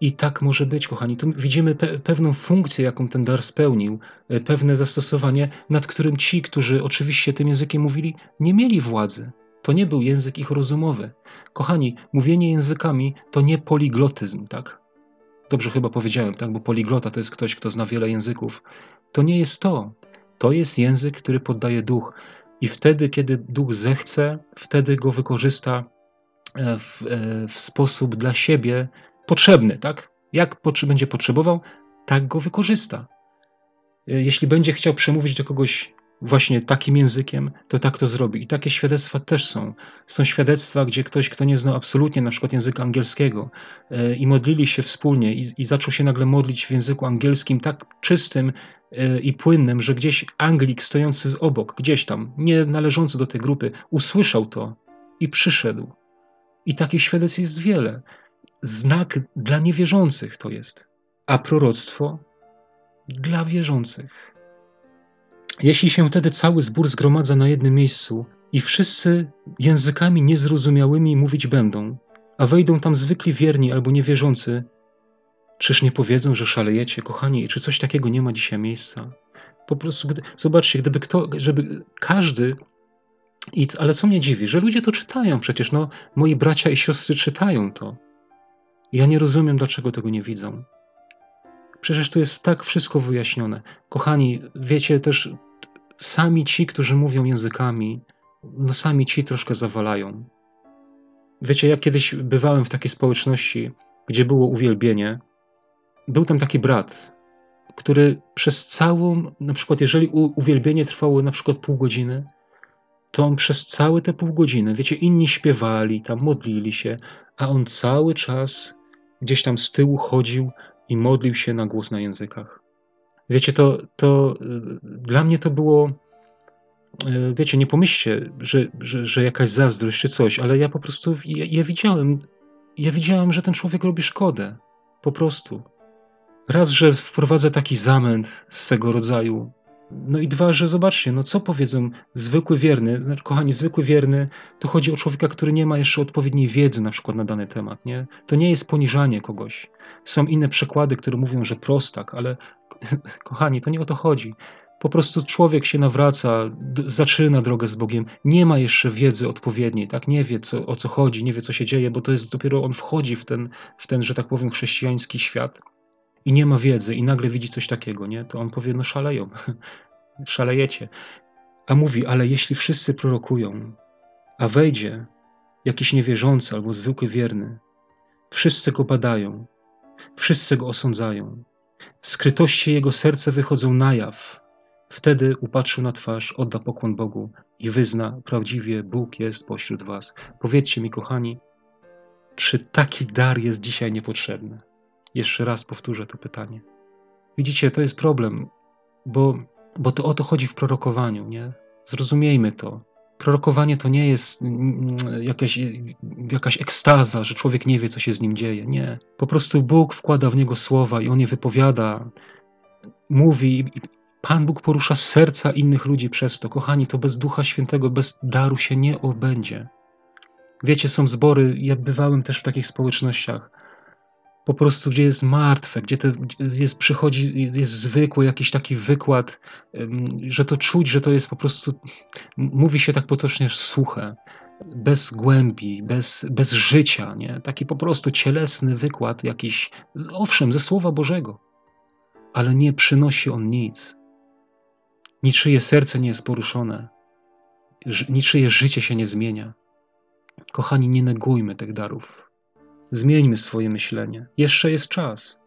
S1: I tak może być, kochani. Tu widzimy pe pewną funkcję, jaką ten dar spełnił, e, pewne zastosowanie, nad którym ci, którzy oczywiście tym językiem mówili, nie mieli władzy. To nie był język ich rozumowy. Kochani, mówienie językami to nie poliglotyzm, tak? Dobrze chyba powiedziałem, tak? Bo poliglota to jest ktoś, kto zna wiele języków. To nie jest to. To jest język, który poddaje duch. I wtedy, kiedy duch zechce, wtedy go wykorzysta e, w, e, w sposób dla siebie potrzebny, tak? Jak będzie potrzebował, tak go wykorzysta. Jeśli będzie chciał przemówić do kogoś właśnie takim językiem, to tak to zrobi. I takie świadectwa też są. Są świadectwa, gdzie ktoś, kto nie znał absolutnie na przykład języka angielskiego e, i modlili się wspólnie i, i zaczął się nagle modlić w języku angielskim tak czystym e, i płynnym, że gdzieś Anglik stojący obok, gdzieś tam, nie należący do tej grupy, usłyszał to i przyszedł. I takich świadectw jest wiele. Znak dla niewierzących to jest, a proroctwo dla wierzących. Jeśli się wtedy cały zbór zgromadza na jednym miejscu i wszyscy językami niezrozumiałymi mówić będą, a wejdą tam zwykli wierni albo niewierzący, czyż nie powiedzą, że szalejecie, kochani, czy coś takiego nie ma dzisiaj miejsca? Po prostu, zobaczcie, gdyby kto, żeby każdy, i, ale co mnie dziwi, że ludzie to czytają przecież, no, moi bracia i siostry czytają to. Ja nie rozumiem, dlaczego tego nie widzą. Przecież tu jest tak wszystko wyjaśnione. Kochani, wiecie też, sami ci, którzy mówią językami, no sami ci troszkę zawalają. Wiecie, jak kiedyś bywałem w takiej społeczności, gdzie było uwielbienie, był tam taki brat, który przez całą, na przykład jeżeli uwielbienie trwało na przykład pół godziny, to on przez całe te pół godziny, wiecie, inni śpiewali, tam modlili się, a on cały czas gdzieś tam z tyłu chodził i modlił się na głos na językach. Wiecie, to, to y, dla mnie to było, y, wiecie, nie pomyślcie, że, że, że jakaś zazdrość czy coś, ale ja po prostu, ja, ja widziałem, ja widziałem, że ten człowiek robi szkodę. Po prostu. Raz, że wprowadza taki zamęt swego rodzaju no i dwa, że zobaczcie, no co powiedzą zwykły wierny, znaczy, kochani, zwykły wierny, to chodzi o człowieka, który nie ma jeszcze odpowiedniej wiedzy na przykład na dany temat, nie? To nie jest poniżanie kogoś. Są inne przekłady, które mówią, że prostak, ale kochani, to nie o to chodzi. Po prostu człowiek się nawraca, zaczyna drogę z Bogiem, nie ma jeszcze wiedzy odpowiedniej, tak? Nie wie co, o co chodzi, nie wie co się dzieje, bo to jest dopiero on wchodzi w ten, w ten, że tak powiem, chrześcijański świat i nie ma wiedzy i nagle widzi coś takiego, nie? To on powie, no szaleją, szalejecie. A mówi, ale jeśli wszyscy prorokują, a wejdzie jakiś niewierzący albo zwykły wierny, wszyscy go badają, wszyscy go osądzają, skrytości jego serca wychodzą na jaw, wtedy upatrzy na twarz, odda pokłon Bogu i wyzna, prawdziwie Bóg jest pośród was. Powiedzcie mi, kochani, czy taki dar jest dzisiaj niepotrzebny? Jeszcze raz powtórzę to pytanie. Widzicie, to jest problem, bo, bo to o to chodzi w prorokowaniu, nie? Zrozumiejmy to. Prorokowanie to nie jest mm, jakaś, jakaś ekstaza, że człowiek nie wie, co się z nim dzieje. Nie. Po prostu Bóg wkłada w niego słowa i on je wypowiada, mówi. Pan Bóg porusza serca innych ludzi przez to. Kochani, to bez Ducha Świętego, bez daru się nie obędzie. Wiecie, są zbory, ja bywałem też w takich społecznościach, po prostu gdzie jest martwe, gdzie to jest, przychodzi, jest zwykły jakiś taki wykład, że to czuć, że to jest po prostu, mówi się tak potocznie, suche, bez głębi, bez, bez życia, nie? taki po prostu cielesny wykład jakiś, owszem, ze Słowa Bożego, ale nie przynosi on nic. Niczyje serce nie jest poruszone, niczyje życie się nie zmienia. Kochani, nie negujmy tych darów Zmieńmy swoje myślenie. Jeszcze jest czas.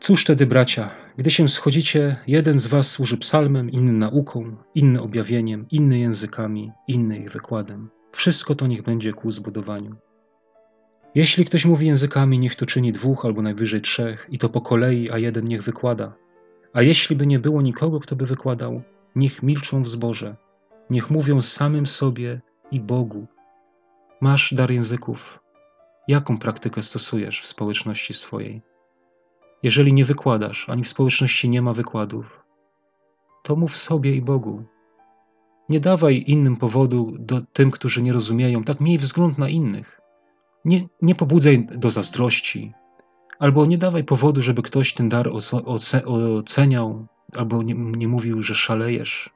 S1: Cóż tedy, bracia, gdy się schodzicie, jeden z was służy psalmem, inny nauką, inny objawieniem, inny językami, inny ich wykładem. Wszystko to niech będzie ku zbudowaniu. Jeśli ktoś mówi językami, niech to czyni dwóch albo najwyżej trzech, i to po kolei, a jeden niech wykłada. A jeśli by nie było nikogo, kto by wykładał, niech milczą w zborze, niech mówią samym sobie i Bogu. Masz dar języków, Jaką praktykę stosujesz w społeczności swojej? Jeżeli nie wykładasz, ani w społeczności nie ma wykładów, to mów sobie i Bogu. Nie dawaj innym powodu do tym, którzy nie rozumieją, tak miej wzgląd na innych. Nie, nie pobudzaj do zazdrości, albo nie dawaj powodu, żeby ktoś ten dar oceniał, albo nie, nie mówił, że szalejesz.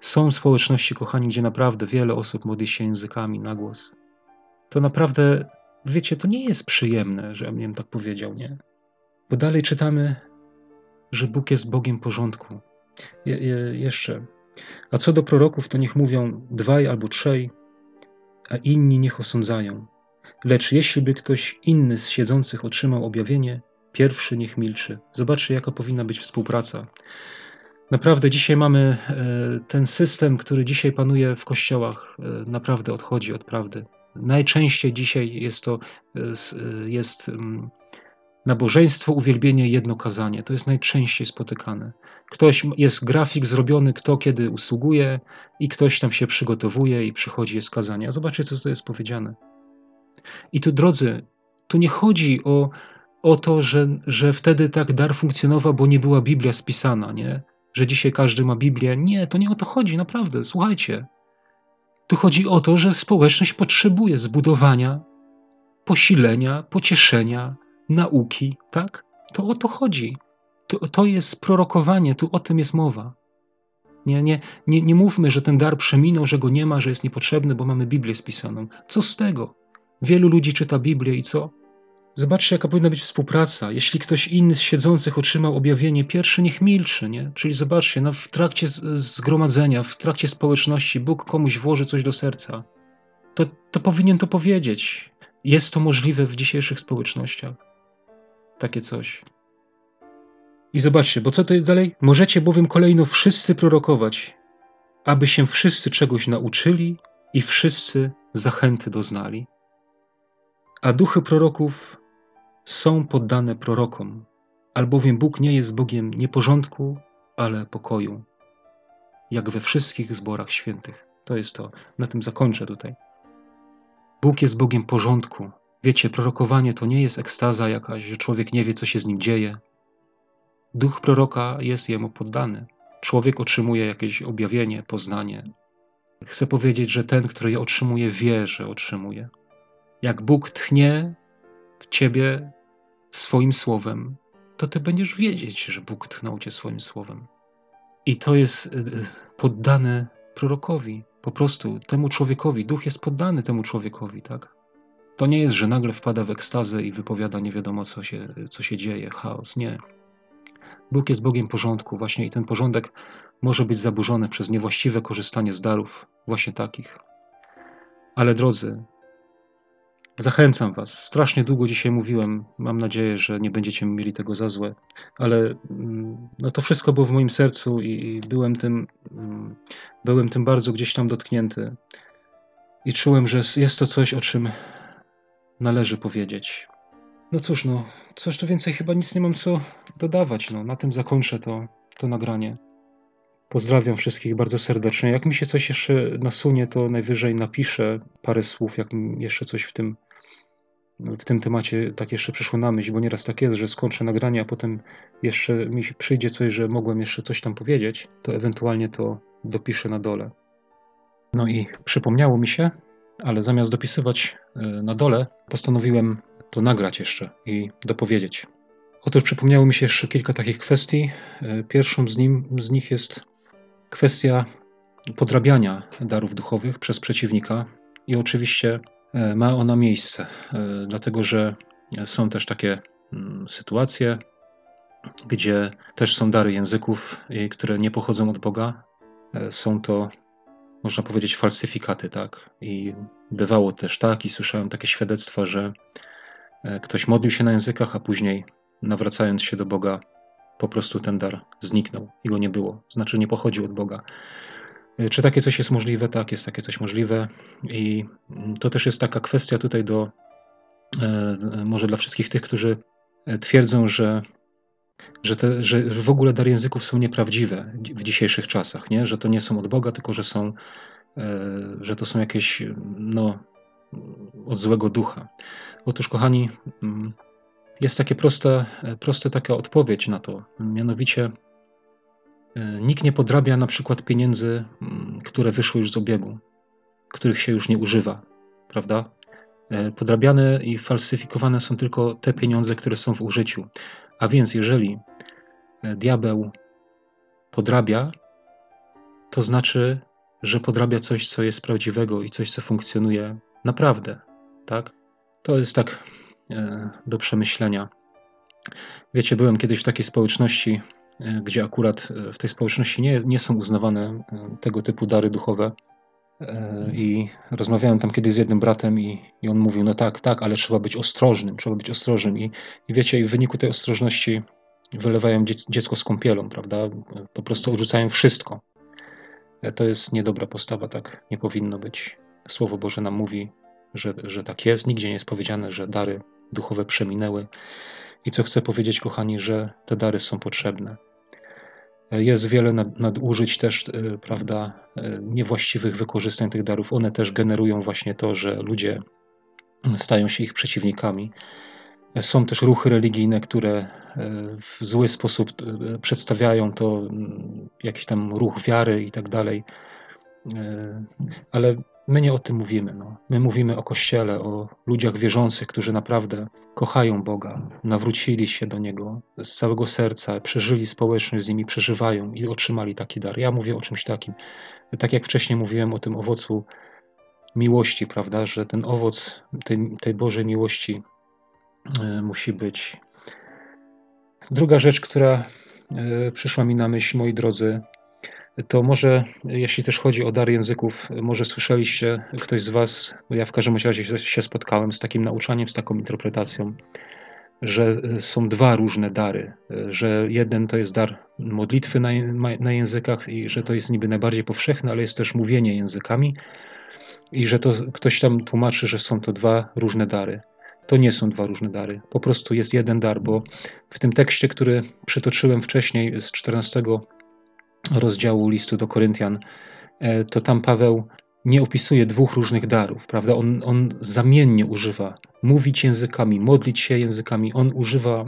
S1: Są społeczności, kochani, gdzie naprawdę wiele osób modli się językami na głos. To naprawdę wiecie, to nie jest przyjemne, że ja bym tak powiedział, nie? Bo dalej czytamy, że Bóg jest Bogiem porządku. Je, je, jeszcze. A co do proroków, to niech mówią dwaj albo trzej, a inni niech osądzają. Lecz jeśli by ktoś inny z siedzących otrzymał objawienie, pierwszy niech milczy. Zobaczcie, jaka powinna być współpraca. Naprawdę dzisiaj mamy e, ten system, który dzisiaj panuje w kościołach, e, naprawdę odchodzi od prawdy. Najczęściej dzisiaj jest to e, jest mm, nabożeństwo, uwielbienie, jedno kazanie. To jest najczęściej spotykane. Ktoś jest grafik zrobiony, kto kiedy usługuje, i ktoś tam się przygotowuje i przychodzi jest kazanie. A zobaczcie, co tu jest powiedziane. I tu, drodzy, tu nie chodzi o, o to, że, że wtedy tak dar funkcjonował, bo nie była Biblia spisana, nie? Że dzisiaj każdy ma Biblię. Nie, to nie o to chodzi, naprawdę. Słuchajcie. Tu chodzi o to, że społeczność potrzebuje zbudowania, posilenia, pocieszenia, nauki, tak? To o to chodzi. To, to jest prorokowanie, tu o tym jest mowa. Nie, nie, nie, nie mówmy, że ten dar przeminął, że go nie ma, że jest niepotrzebny, bo mamy Biblię spisaną. Co z tego? Wielu ludzi czyta Biblię i co? Zobaczcie, jaka powinna być współpraca. Jeśli ktoś inny z siedzących otrzymał objawienie, pierwszy niech milczy, nie? Czyli zobaczcie, no w trakcie zgromadzenia, w trakcie społeczności Bóg komuś włoży coś do serca. To, to powinien to powiedzieć. Jest to możliwe w dzisiejszych społecznościach. Takie coś. I zobaczcie, bo co to jest dalej? Możecie bowiem kolejno wszyscy prorokować, aby się wszyscy czegoś nauczyli i wszyscy zachęty doznali. A duchy proroków są poddane prorokom, albowiem Bóg nie jest Bogiem nieporządku, ale pokoju, jak we wszystkich zborach świętych. To jest to. Na tym zakończę tutaj. Bóg jest Bogiem porządku. Wiecie, prorokowanie to nie jest ekstaza jakaś, że człowiek nie wie, co się z nim dzieje. Duch proroka jest jemu poddany. Człowiek otrzymuje jakieś objawienie, poznanie. Chcę powiedzieć, że ten, który je otrzymuje, wie, że otrzymuje. Jak Bóg tchnie w ciebie swoim słowem, to ty będziesz wiedzieć, że Bóg tchnął cię swoim słowem. I to jest y, y, poddane prorokowi, po prostu temu człowiekowi. Duch jest poddany temu człowiekowi, tak? To nie jest, że nagle wpada w ekstazę i wypowiada nie wiadomo, co się, co się dzieje, chaos. Nie. Bóg jest Bogiem porządku, właśnie i ten porządek może być zaburzony przez niewłaściwe korzystanie z darów, właśnie takich. Ale drodzy, Zachęcam Was. Strasznie długo dzisiaj mówiłem. Mam nadzieję, że nie będziecie mieli tego za złe, ale mm, no to wszystko było w moim sercu i byłem tym, mm, byłem tym bardzo gdzieś tam dotknięty. I czułem, że jest to coś, o czym należy powiedzieć. No cóż, no, coś tu więcej chyba nic nie mam co dodawać. No, na tym zakończę to, to nagranie. Pozdrawiam wszystkich bardzo serdecznie. Jak mi się coś jeszcze nasunie, to najwyżej napiszę parę słów, jak jeszcze coś w tym w tym temacie tak jeszcze przyszło na myśl, bo nieraz tak jest, że skończę nagranie, a potem jeszcze mi przyjdzie coś, że mogłem jeszcze coś tam powiedzieć, to ewentualnie to dopiszę na dole. No i przypomniało mi się, ale zamiast dopisywać e, na dole, postanowiłem to nagrać jeszcze i dopowiedzieć. Otóż przypomniało mi się jeszcze kilka takich kwestii. E, pierwszą z, nim, z nich jest kwestia podrabiania darów duchowych przez przeciwnika i oczywiście ma ona miejsce, e, dlatego że są też takie mm, sytuacje, gdzie też są dary języków, które nie pochodzą od Boga. E, są to, można powiedzieć, falsyfikaty, tak? I bywało też tak, i słyszałem takie świadectwa, że ktoś modlił się na językach, a później, nawracając się do Boga, po prostu ten dar zniknął i go nie było. Znaczy, nie pochodził od Boga. Czy takie coś jest możliwe? Tak, jest takie coś możliwe. I to też jest taka kwestia tutaj do, e, może dla wszystkich tych, którzy e, twierdzą, że, że, te, że w ogóle dary języków są nieprawdziwe w dzisiejszych czasach, nie? że to nie są od Boga, tylko że są, e, że to są jakieś no, od złego ducha. Otóż, kochani, mm, jest takie proste, proste taka odpowiedź na to, mianowicie E, nikt nie podrabia na przykład pieniędzy, które wyszły już z obiegu, których się już nie używa, prawda? E, podrabiane i falsyfikowane są tylko te pieniądze, które są w użyciu. A więc, jeżeli e, diabeł podrabia, to znaczy, że podrabia coś, co jest prawdziwego i coś, co funkcjonuje naprawdę, tak? To jest tak do przemyślenia. Wiecie, byłem kiedyś w takiej społeczności, E, gdzie akurat e, w tej społeczności nie, nie są uznawane e, tego typu dary duchowe. E, I rozmawiałem tam kiedyś z jednym bratem i, i on mówił, no tak, tak, ale trzeba być ostrożnym, trzeba być ostrożnym. I, i wiecie, i w wyniku tej ostrożności wylewają dziecko z kąpielą, prawda? Po prostu odrzucają wszystko. E, to jest niedobra postawa, tak nie powinno być. Słowo Boże nam mówi, że, że tak jest. Nigdzie nie jest powiedziane, że dary duchowe przeminęły. I co chcę powiedzieć, kochani, że te dary są potrzebne. Jest wiele nadużyć też, e, prawda, e, niewłaściwych wykorzystań tych darów. One też generują właśnie to, że ludzie stają się ich przeciwnikami. Są też ruchy religijne, które e, w zły sposób przedstawiają to, jakiś tam ruch wiary i tak dalej. Ale My nie o tym mówimy. No. My mówimy o Kościele, o ludziach wierzących, którzy naprawdę kochają Boga, nawrócili się do Niego z całego serca, przeżyli społeczność z nimi, przeżywają i otrzymali taki dar. Ja mówię o czymś takim. Tak jak wcześniej mówiłem o tym owocu miłości, prawda, że ten owoc tej, tej Bożej miłości y, musi być. Druga rzecz, która y, przyszła mi na myśl, moi drodzy, to może, jeśli też chodzi o dar języków, może słyszeliście ktoś z Was, bo ja w każdym razie się spotkałem z takim nauczaniem, z taką interpretacją, że są dwa różne dary, że jeden to jest dar modlitwy na, na językach i że to jest niby najbardziej powszechne, ale jest też mówienie językami i że to ktoś tam tłumaczy, że są to dwa różne dary. To nie są dwa różne dary. Po prostu jest jeden dar, bo w tym tekście, który przytoczyłem wcześniej z 14 rozdziału listu do Koryntian, e, to tam Paweł nie opisuje dwóch różnych darów, prawda? On, on zamiennie używa mówić językami, modlić się językami. On używa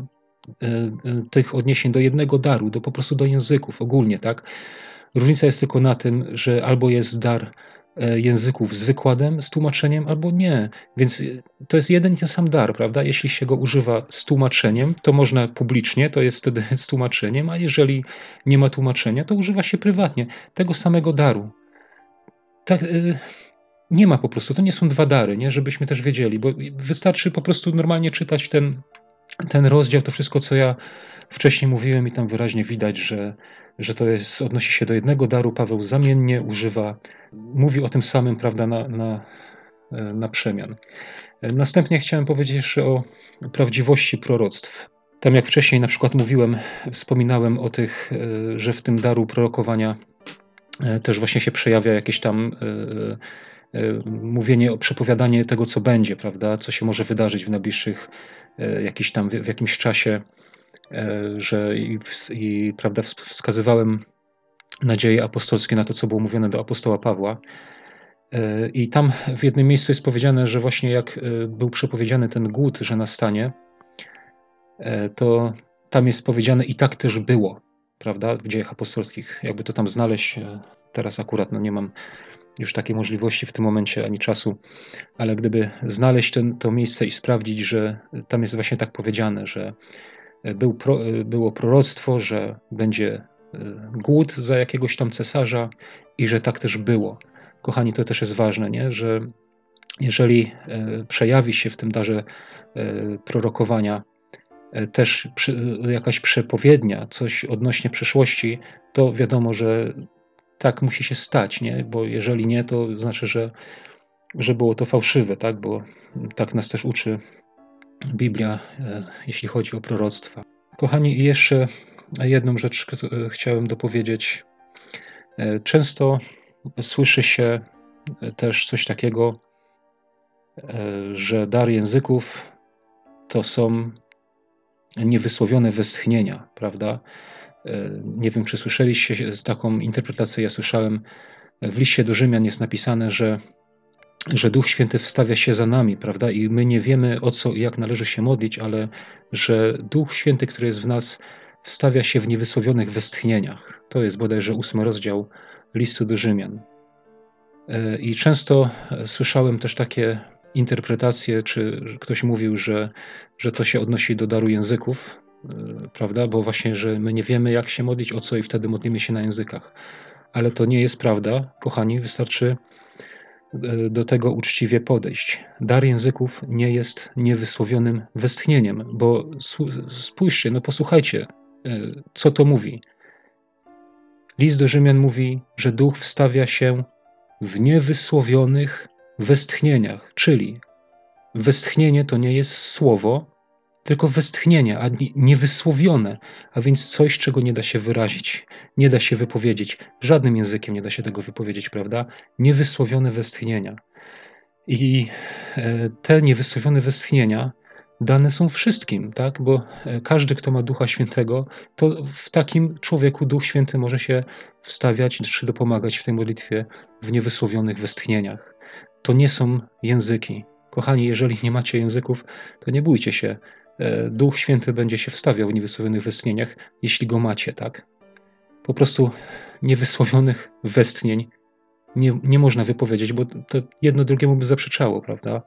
S1: e, e, tych odniesień do jednego daru, do po prostu do języków ogólnie, tak? Różnica jest tylko na tym, że albo jest dar języków z wykładem, z tłumaczeniem, albo nie. Więc e, to jest jeden i ten sam dar, prawda? Jeśli się go używa z tłumaczeniem, to można publicznie, to jest wtedy z tłumaczeniem, a jeżeli nie ma tłumaczenia, to używa się prywatnie tego samego daru. Tak, e, nie ma po prostu, to nie są dwa dary, nie? żebyśmy też wiedzieli, bo wystarczy po prostu normalnie czytać ten, ten rozdział, to wszystko, co ja wcześniej mówiłem, i tam wyraźnie widać, że, że to jest, odnosi się do jednego daru. Paweł zamiennie używa mówi o tym samym, prawda, na, na, na przemian. Następnie chciałem powiedzieć jeszcze o prawdziwości proroctw. Tam jak wcześniej na przykład mówiłem, wspominałem o tych, e, że w tym daru prorokowania e, też właśnie się przejawia jakieś tam e, mówienie, przepowiadanie tego, co będzie, prawda, co się może wydarzyć w najbliższych, jakiś tam, w jakimś czasie, że i, i prawda, wskazywałem nadzieje apostolskie na to, co było mówione do apostoła Pawła. E, I tam w jednym miejscu jest powiedziane, że właśnie jak e, był przepowiedziany ten głód, że nastanie, e, to tam jest powiedziane i tak też było, prawda, w dziejach apostolskich. Jakby to tam znaleźć, teraz akurat no nie mam już takiej możliwości w tym momencie ani czasu, ale gdyby znaleźć ten, to miejsce i sprawdzić, że tam jest właśnie tak powiedziane, że był pro, było proroctwo, że będzie głód za jakiegoś tam cesarza i że tak też było. Kochani, to też jest ważne, nie? że jeżeli e, przejawi się w tym darze e, prorokowania e, też jakaś przepowiednia, coś odnośnie przyszłości, to wiadomo, że tak musi się stać, nie? bo jeżeli nie, to znaczy, że, że było to fałszywe, tak? bo tak nas też uczy Biblia, jeśli chodzi o proroctwa. Kochani, jeszcze jedną rzecz chciałem dopowiedzieć. E, często słyszy się też coś takiego, e, że dar języków to są niewysłowione westchnienia, prawda? E, nie wiem, czy słyszeliście taką interpretację. Ja słyszałem w liście do Rzymian jest napisane, że, że Duch Święty wstawia się za nami, prawda? I my nie wiemy o co i jak należy się modlić, ale że Duch Święty, który jest w nas, wstawia się w niewysłowionych westchnieniach. To jest bodajże ósmy rozdział listu do Rzymian. E, I często słyszałem też takie interpretacje, czy ktoś mówił, że, że to się odnosi do daru języków, e, prawda? Bo właśnie, że my nie wiemy, jak się modlić, o co i wtedy modlimy się na językach. Ale to nie jest prawda, kochani, wystarczy do tego uczciwie podejść. Dar języków nie jest niewysłowionym westchnieniem, bo spójrzcie, no posłuchajcie, E, co to mówi? List do Rzymian mówi, że duch wstawia się w niewysłowionych westchnieniach, czyli westchnienie to nie jest słowo, tylko westchnienie, a niewysłowione, a więc coś, czego nie da się wyrazić, nie da się wypowiedzieć. Żadnym językiem nie da się tego wypowiedzieć, prawda? Niewysłowione westchnienia. I e, te niewysłowione westchnienia dane są wszystkim, tak? Bo e, każdy, kto ma Ducha Świętego, to w takim człowieku Duch Święty może się wstawiać czy dopomagać w tej modlitwie w niewysłowionych westchnieniach. To nie są języki. Kochani, jeżeli nie macie języków, to nie bójcie się. E, Duch Święty będzie się wstawiał w niewysłowionych westchnieniach, jeśli go macie, tak? Po prostu niewysłowionych westchnień nie, nie można wypowiedzieć, bo to jedno drugiemu by zaprzeczało, prawda?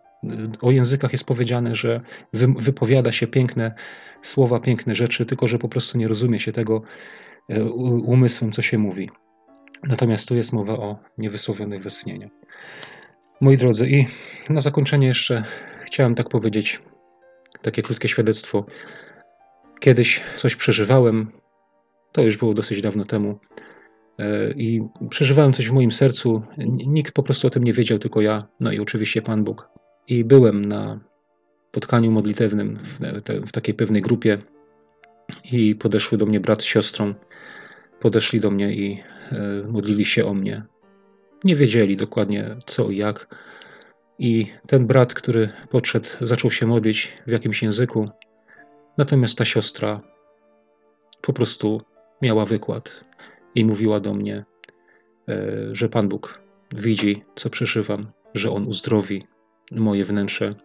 S1: O językach jest powiedziane, że wy, wypowiada się piękne słowa, piękne rzeczy, tylko że po prostu nie rozumie się tego e, umysłem, co się mówi. Natomiast tu jest mowa o niewysłowionych westchnieniach. Moi drodzy, i na zakończenie jeszcze chciałem tak powiedzieć, takie krótkie świadectwo. Kiedyś coś przeżywałem, to już było dosyć dawno temu, e, i przeżywałem coś w moim sercu. Nikt po prostu o tym nie wiedział, tylko ja, no i oczywiście Pan Bóg. I byłem na spotkaniu modlitewnym w, w takiej pewnej grupie, i podeszły do mnie brat z siostrą. Podeszli do mnie i e, modlili się o mnie. Nie wiedzieli dokładnie co i jak i ten brat, który podszedł, zaczął się modlić w jakimś języku, natomiast ta siostra po prostu miała wykład i mówiła do mnie, e, że Pan Bóg widzi, co przeżywam, że On uzdrowi moje wnętrze.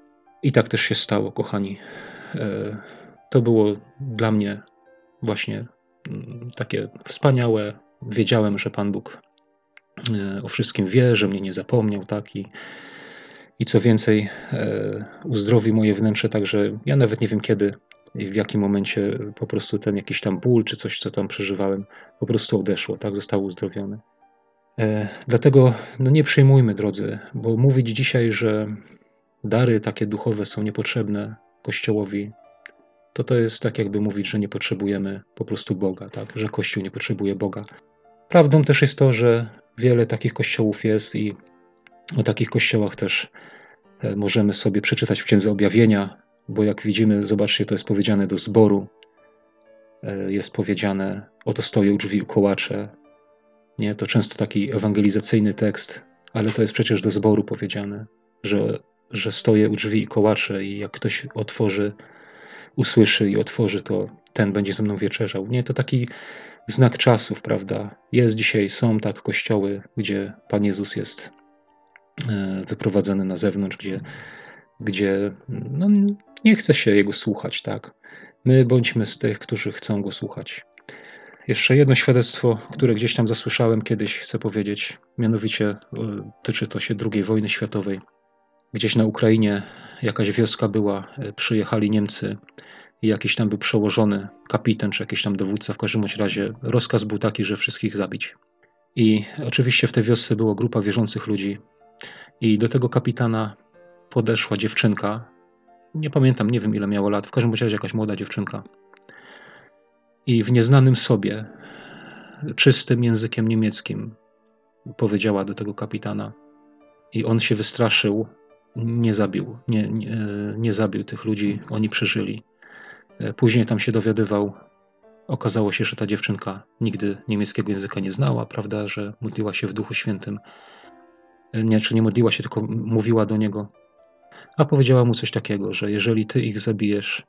S1: I tak też się stało, kochani. E, to było dla mnie właśnie mm, takie wspaniałe. Wiedziałem, że Pan Bóg e, o wszystkim wie, że mnie nie zapomniał, tak? I, i co więcej, e, uzdrowi moje wnętrze, także ja nawet nie wiem kiedy w jakim momencie po prostu ten jakiś tam ból czy coś, co tam przeżywałem, po prostu odeszło, tak, zostało uzdrowione. E, dlatego no nie przejmujmy, drodzy, bo mówić dzisiaj, że dary takie duchowe są niepotrzebne Kościołowi, to to jest tak jakby mówić, że nie potrzebujemy po prostu Boga, tak, że Kościół nie potrzebuje Boga. Prawdą też jest to, że wiele takich kościołów jest i o takich kościołach też e, możemy sobie przeczytać w Księdze Objawienia, bo jak widzimy, zobaczcie, to jest powiedziane do zboru. E, jest powiedziane, oto stoję u drzwi kołacze. Nie, to często taki ewangelizacyjny tekst, ale to jest przecież do zboru powiedziane, że, że stoję u drzwi i kołacze i jak ktoś otworzy, usłyszy i otworzy, to ten będzie ze mną wieczerzał. Nie, to taki znak czasów, prawda? Jest dzisiaj, są tak kościoły, gdzie Pan Jezus jest wyprowadzany na zewnątrz, gdzie, gdzie no, nie chce się jego słuchać, tak? My bądźmy z tych, którzy chcą go słuchać. Jeszcze jedno świadectwo, które gdzieś tam zasłyszałem kiedyś, chcę powiedzieć, mianowicie e, tyczy to się II wojny światowej. Gdzieś na Ukrainie jakaś wioska była, e, przyjechali Niemcy i jakiś tam był przełożony kapitan, czy jakiś tam dowódca, w każdym razie rozkaz był taki, że wszystkich zabić. I oczywiście w tej wiosce była grupa wierzących ludzi, i do tego kapitana podeszła dziewczynka. Nie pamiętam, nie wiem ile miała lat, w każdym razie jakaś młoda dziewczynka. I w nieznanym sobie, czystym językiem niemieckim, powiedziała do tego kapitana. I on się wystraszył, nie zabił, nie, nie, nie zabił tych ludzi, oni przeżyli. Później tam się dowiadywał, okazało się, że ta dziewczynka nigdy niemieckiego języka nie znała, prawda, że modliła się w Duchu Świętym nie, czy nie modliła się, tylko mówiła do niego. A powiedziała mu coś takiego, że jeżeli ty ich zabijesz,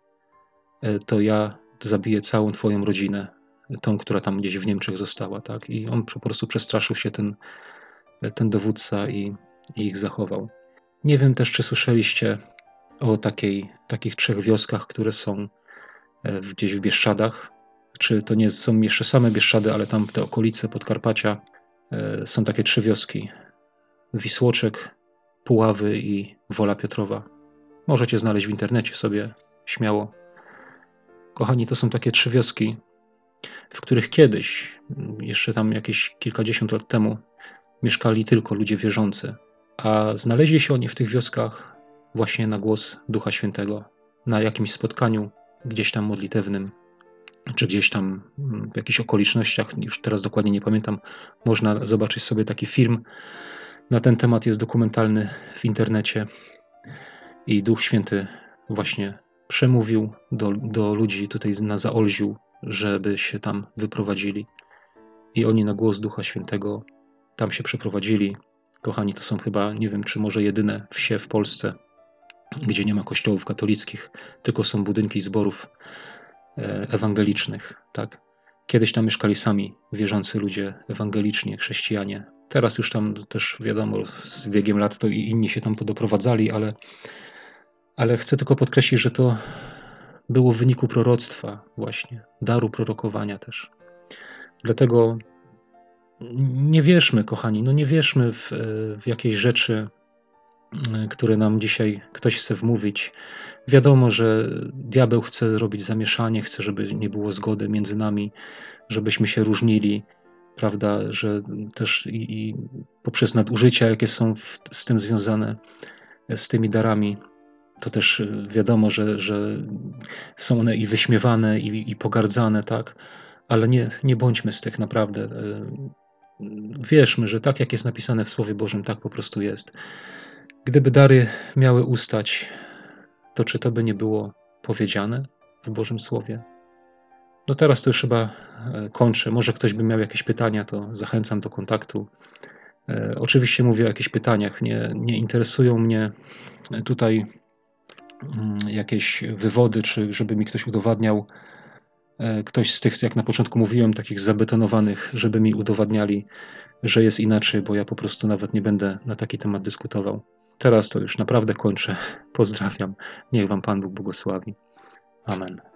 S1: e, to ja zabiję całą twoją rodzinę, tą, która tam gdzieś w Niemczech została, tak? I on po prostu przestraszył się ten, ten dowódca i, i ich zachował. Nie wiem też, czy słyszeliście o takiej, takich trzech wioskach, które są e, gdzieś w Bieszczadach. Czy to nie są jeszcze same Bieszczady, ale tam te okolice Podkarpacia e, są takie trzy wioski. Wisłoczek, Puławy i Wola Piotrowa. Możecie znaleźć w internecie sobie śmiało. Kochani, to są takie trzy wioski, w których kiedyś, jeszcze tam jakieś kilkadziesiąt lat temu, mieszkali tylko ludzie wierzący, a znaleźli się oni w tych wioskach właśnie na głos Ducha Świętego, na jakimś spotkaniu gdzieś tam modlitewnym, czy gdzieś tam w jakichś okolicznościach, już teraz dokładnie nie pamiętam, można zobaczyć sobie taki film Na ten temat jest dokumentalny w internecie i Duch Święty właśnie przemówił do, do ludzi tutaj na Zaolziu, żeby się tam wyprowadzili. I oni na głos Ducha Świętego tam się przeprowadzili. Kochani, to są chyba, nie wiem, czy może jedyne wsie w Polsce, gdzie nie ma kościołów katolickich, tylko są budynki zborów e, ewangelicznych. Tak? Kiedyś tam mieszkali sami wierzący ludzie ewangeliczni, chrześcijanie. Teraz już tam też wiadomo, z biegiem lat to i inni się tam podoprowadzali, ale, ale chcę tylko podkreślić, że to było w wyniku proroctwa, właśnie, daru prorokowania też. Dlatego nie wierzmy, kochani, no nie wierzmy w, w jakieś rzeczy, które nam dzisiaj ktoś chce wmówić. Wiadomo, że diabeł chce zrobić zamieszanie, chce, żeby nie było zgody między nami, żebyśmy się różnili, prawda, że też i, i poprzez nadużycia, jakie są w, z tym związane, z tymi darami, to też wiadomo, że, że są one i wyśmiewane, i, i pogardzane, tak, ale nie, nie bądźmy z tych naprawdę. Wierzmy, że tak jak jest napisane w Słowie Bożym, tak po prostu jest. Gdyby dary miały ustać, to czy to by nie było powiedziane w Bożym Słowie? No teraz to już chyba e, kończę. Może ktoś by miał jakieś pytania, to zachęcam do kontaktu. E, oczywiście mówię o jakichś pytaniach. Nie, nie interesują mnie tutaj mm, jakieś wywody, czy żeby mi ktoś udowadniał, e, ktoś z tych, jak na początku mówiłem, takich zabetonowanych, żeby mi udowadniali, że jest inaczej, bo ja po prostu nawet nie będę na taki temat dyskutował. Teraz to już naprawdę kończę. Pozdrawiam. Niech Wam Pan Bóg błogosławi. Amen.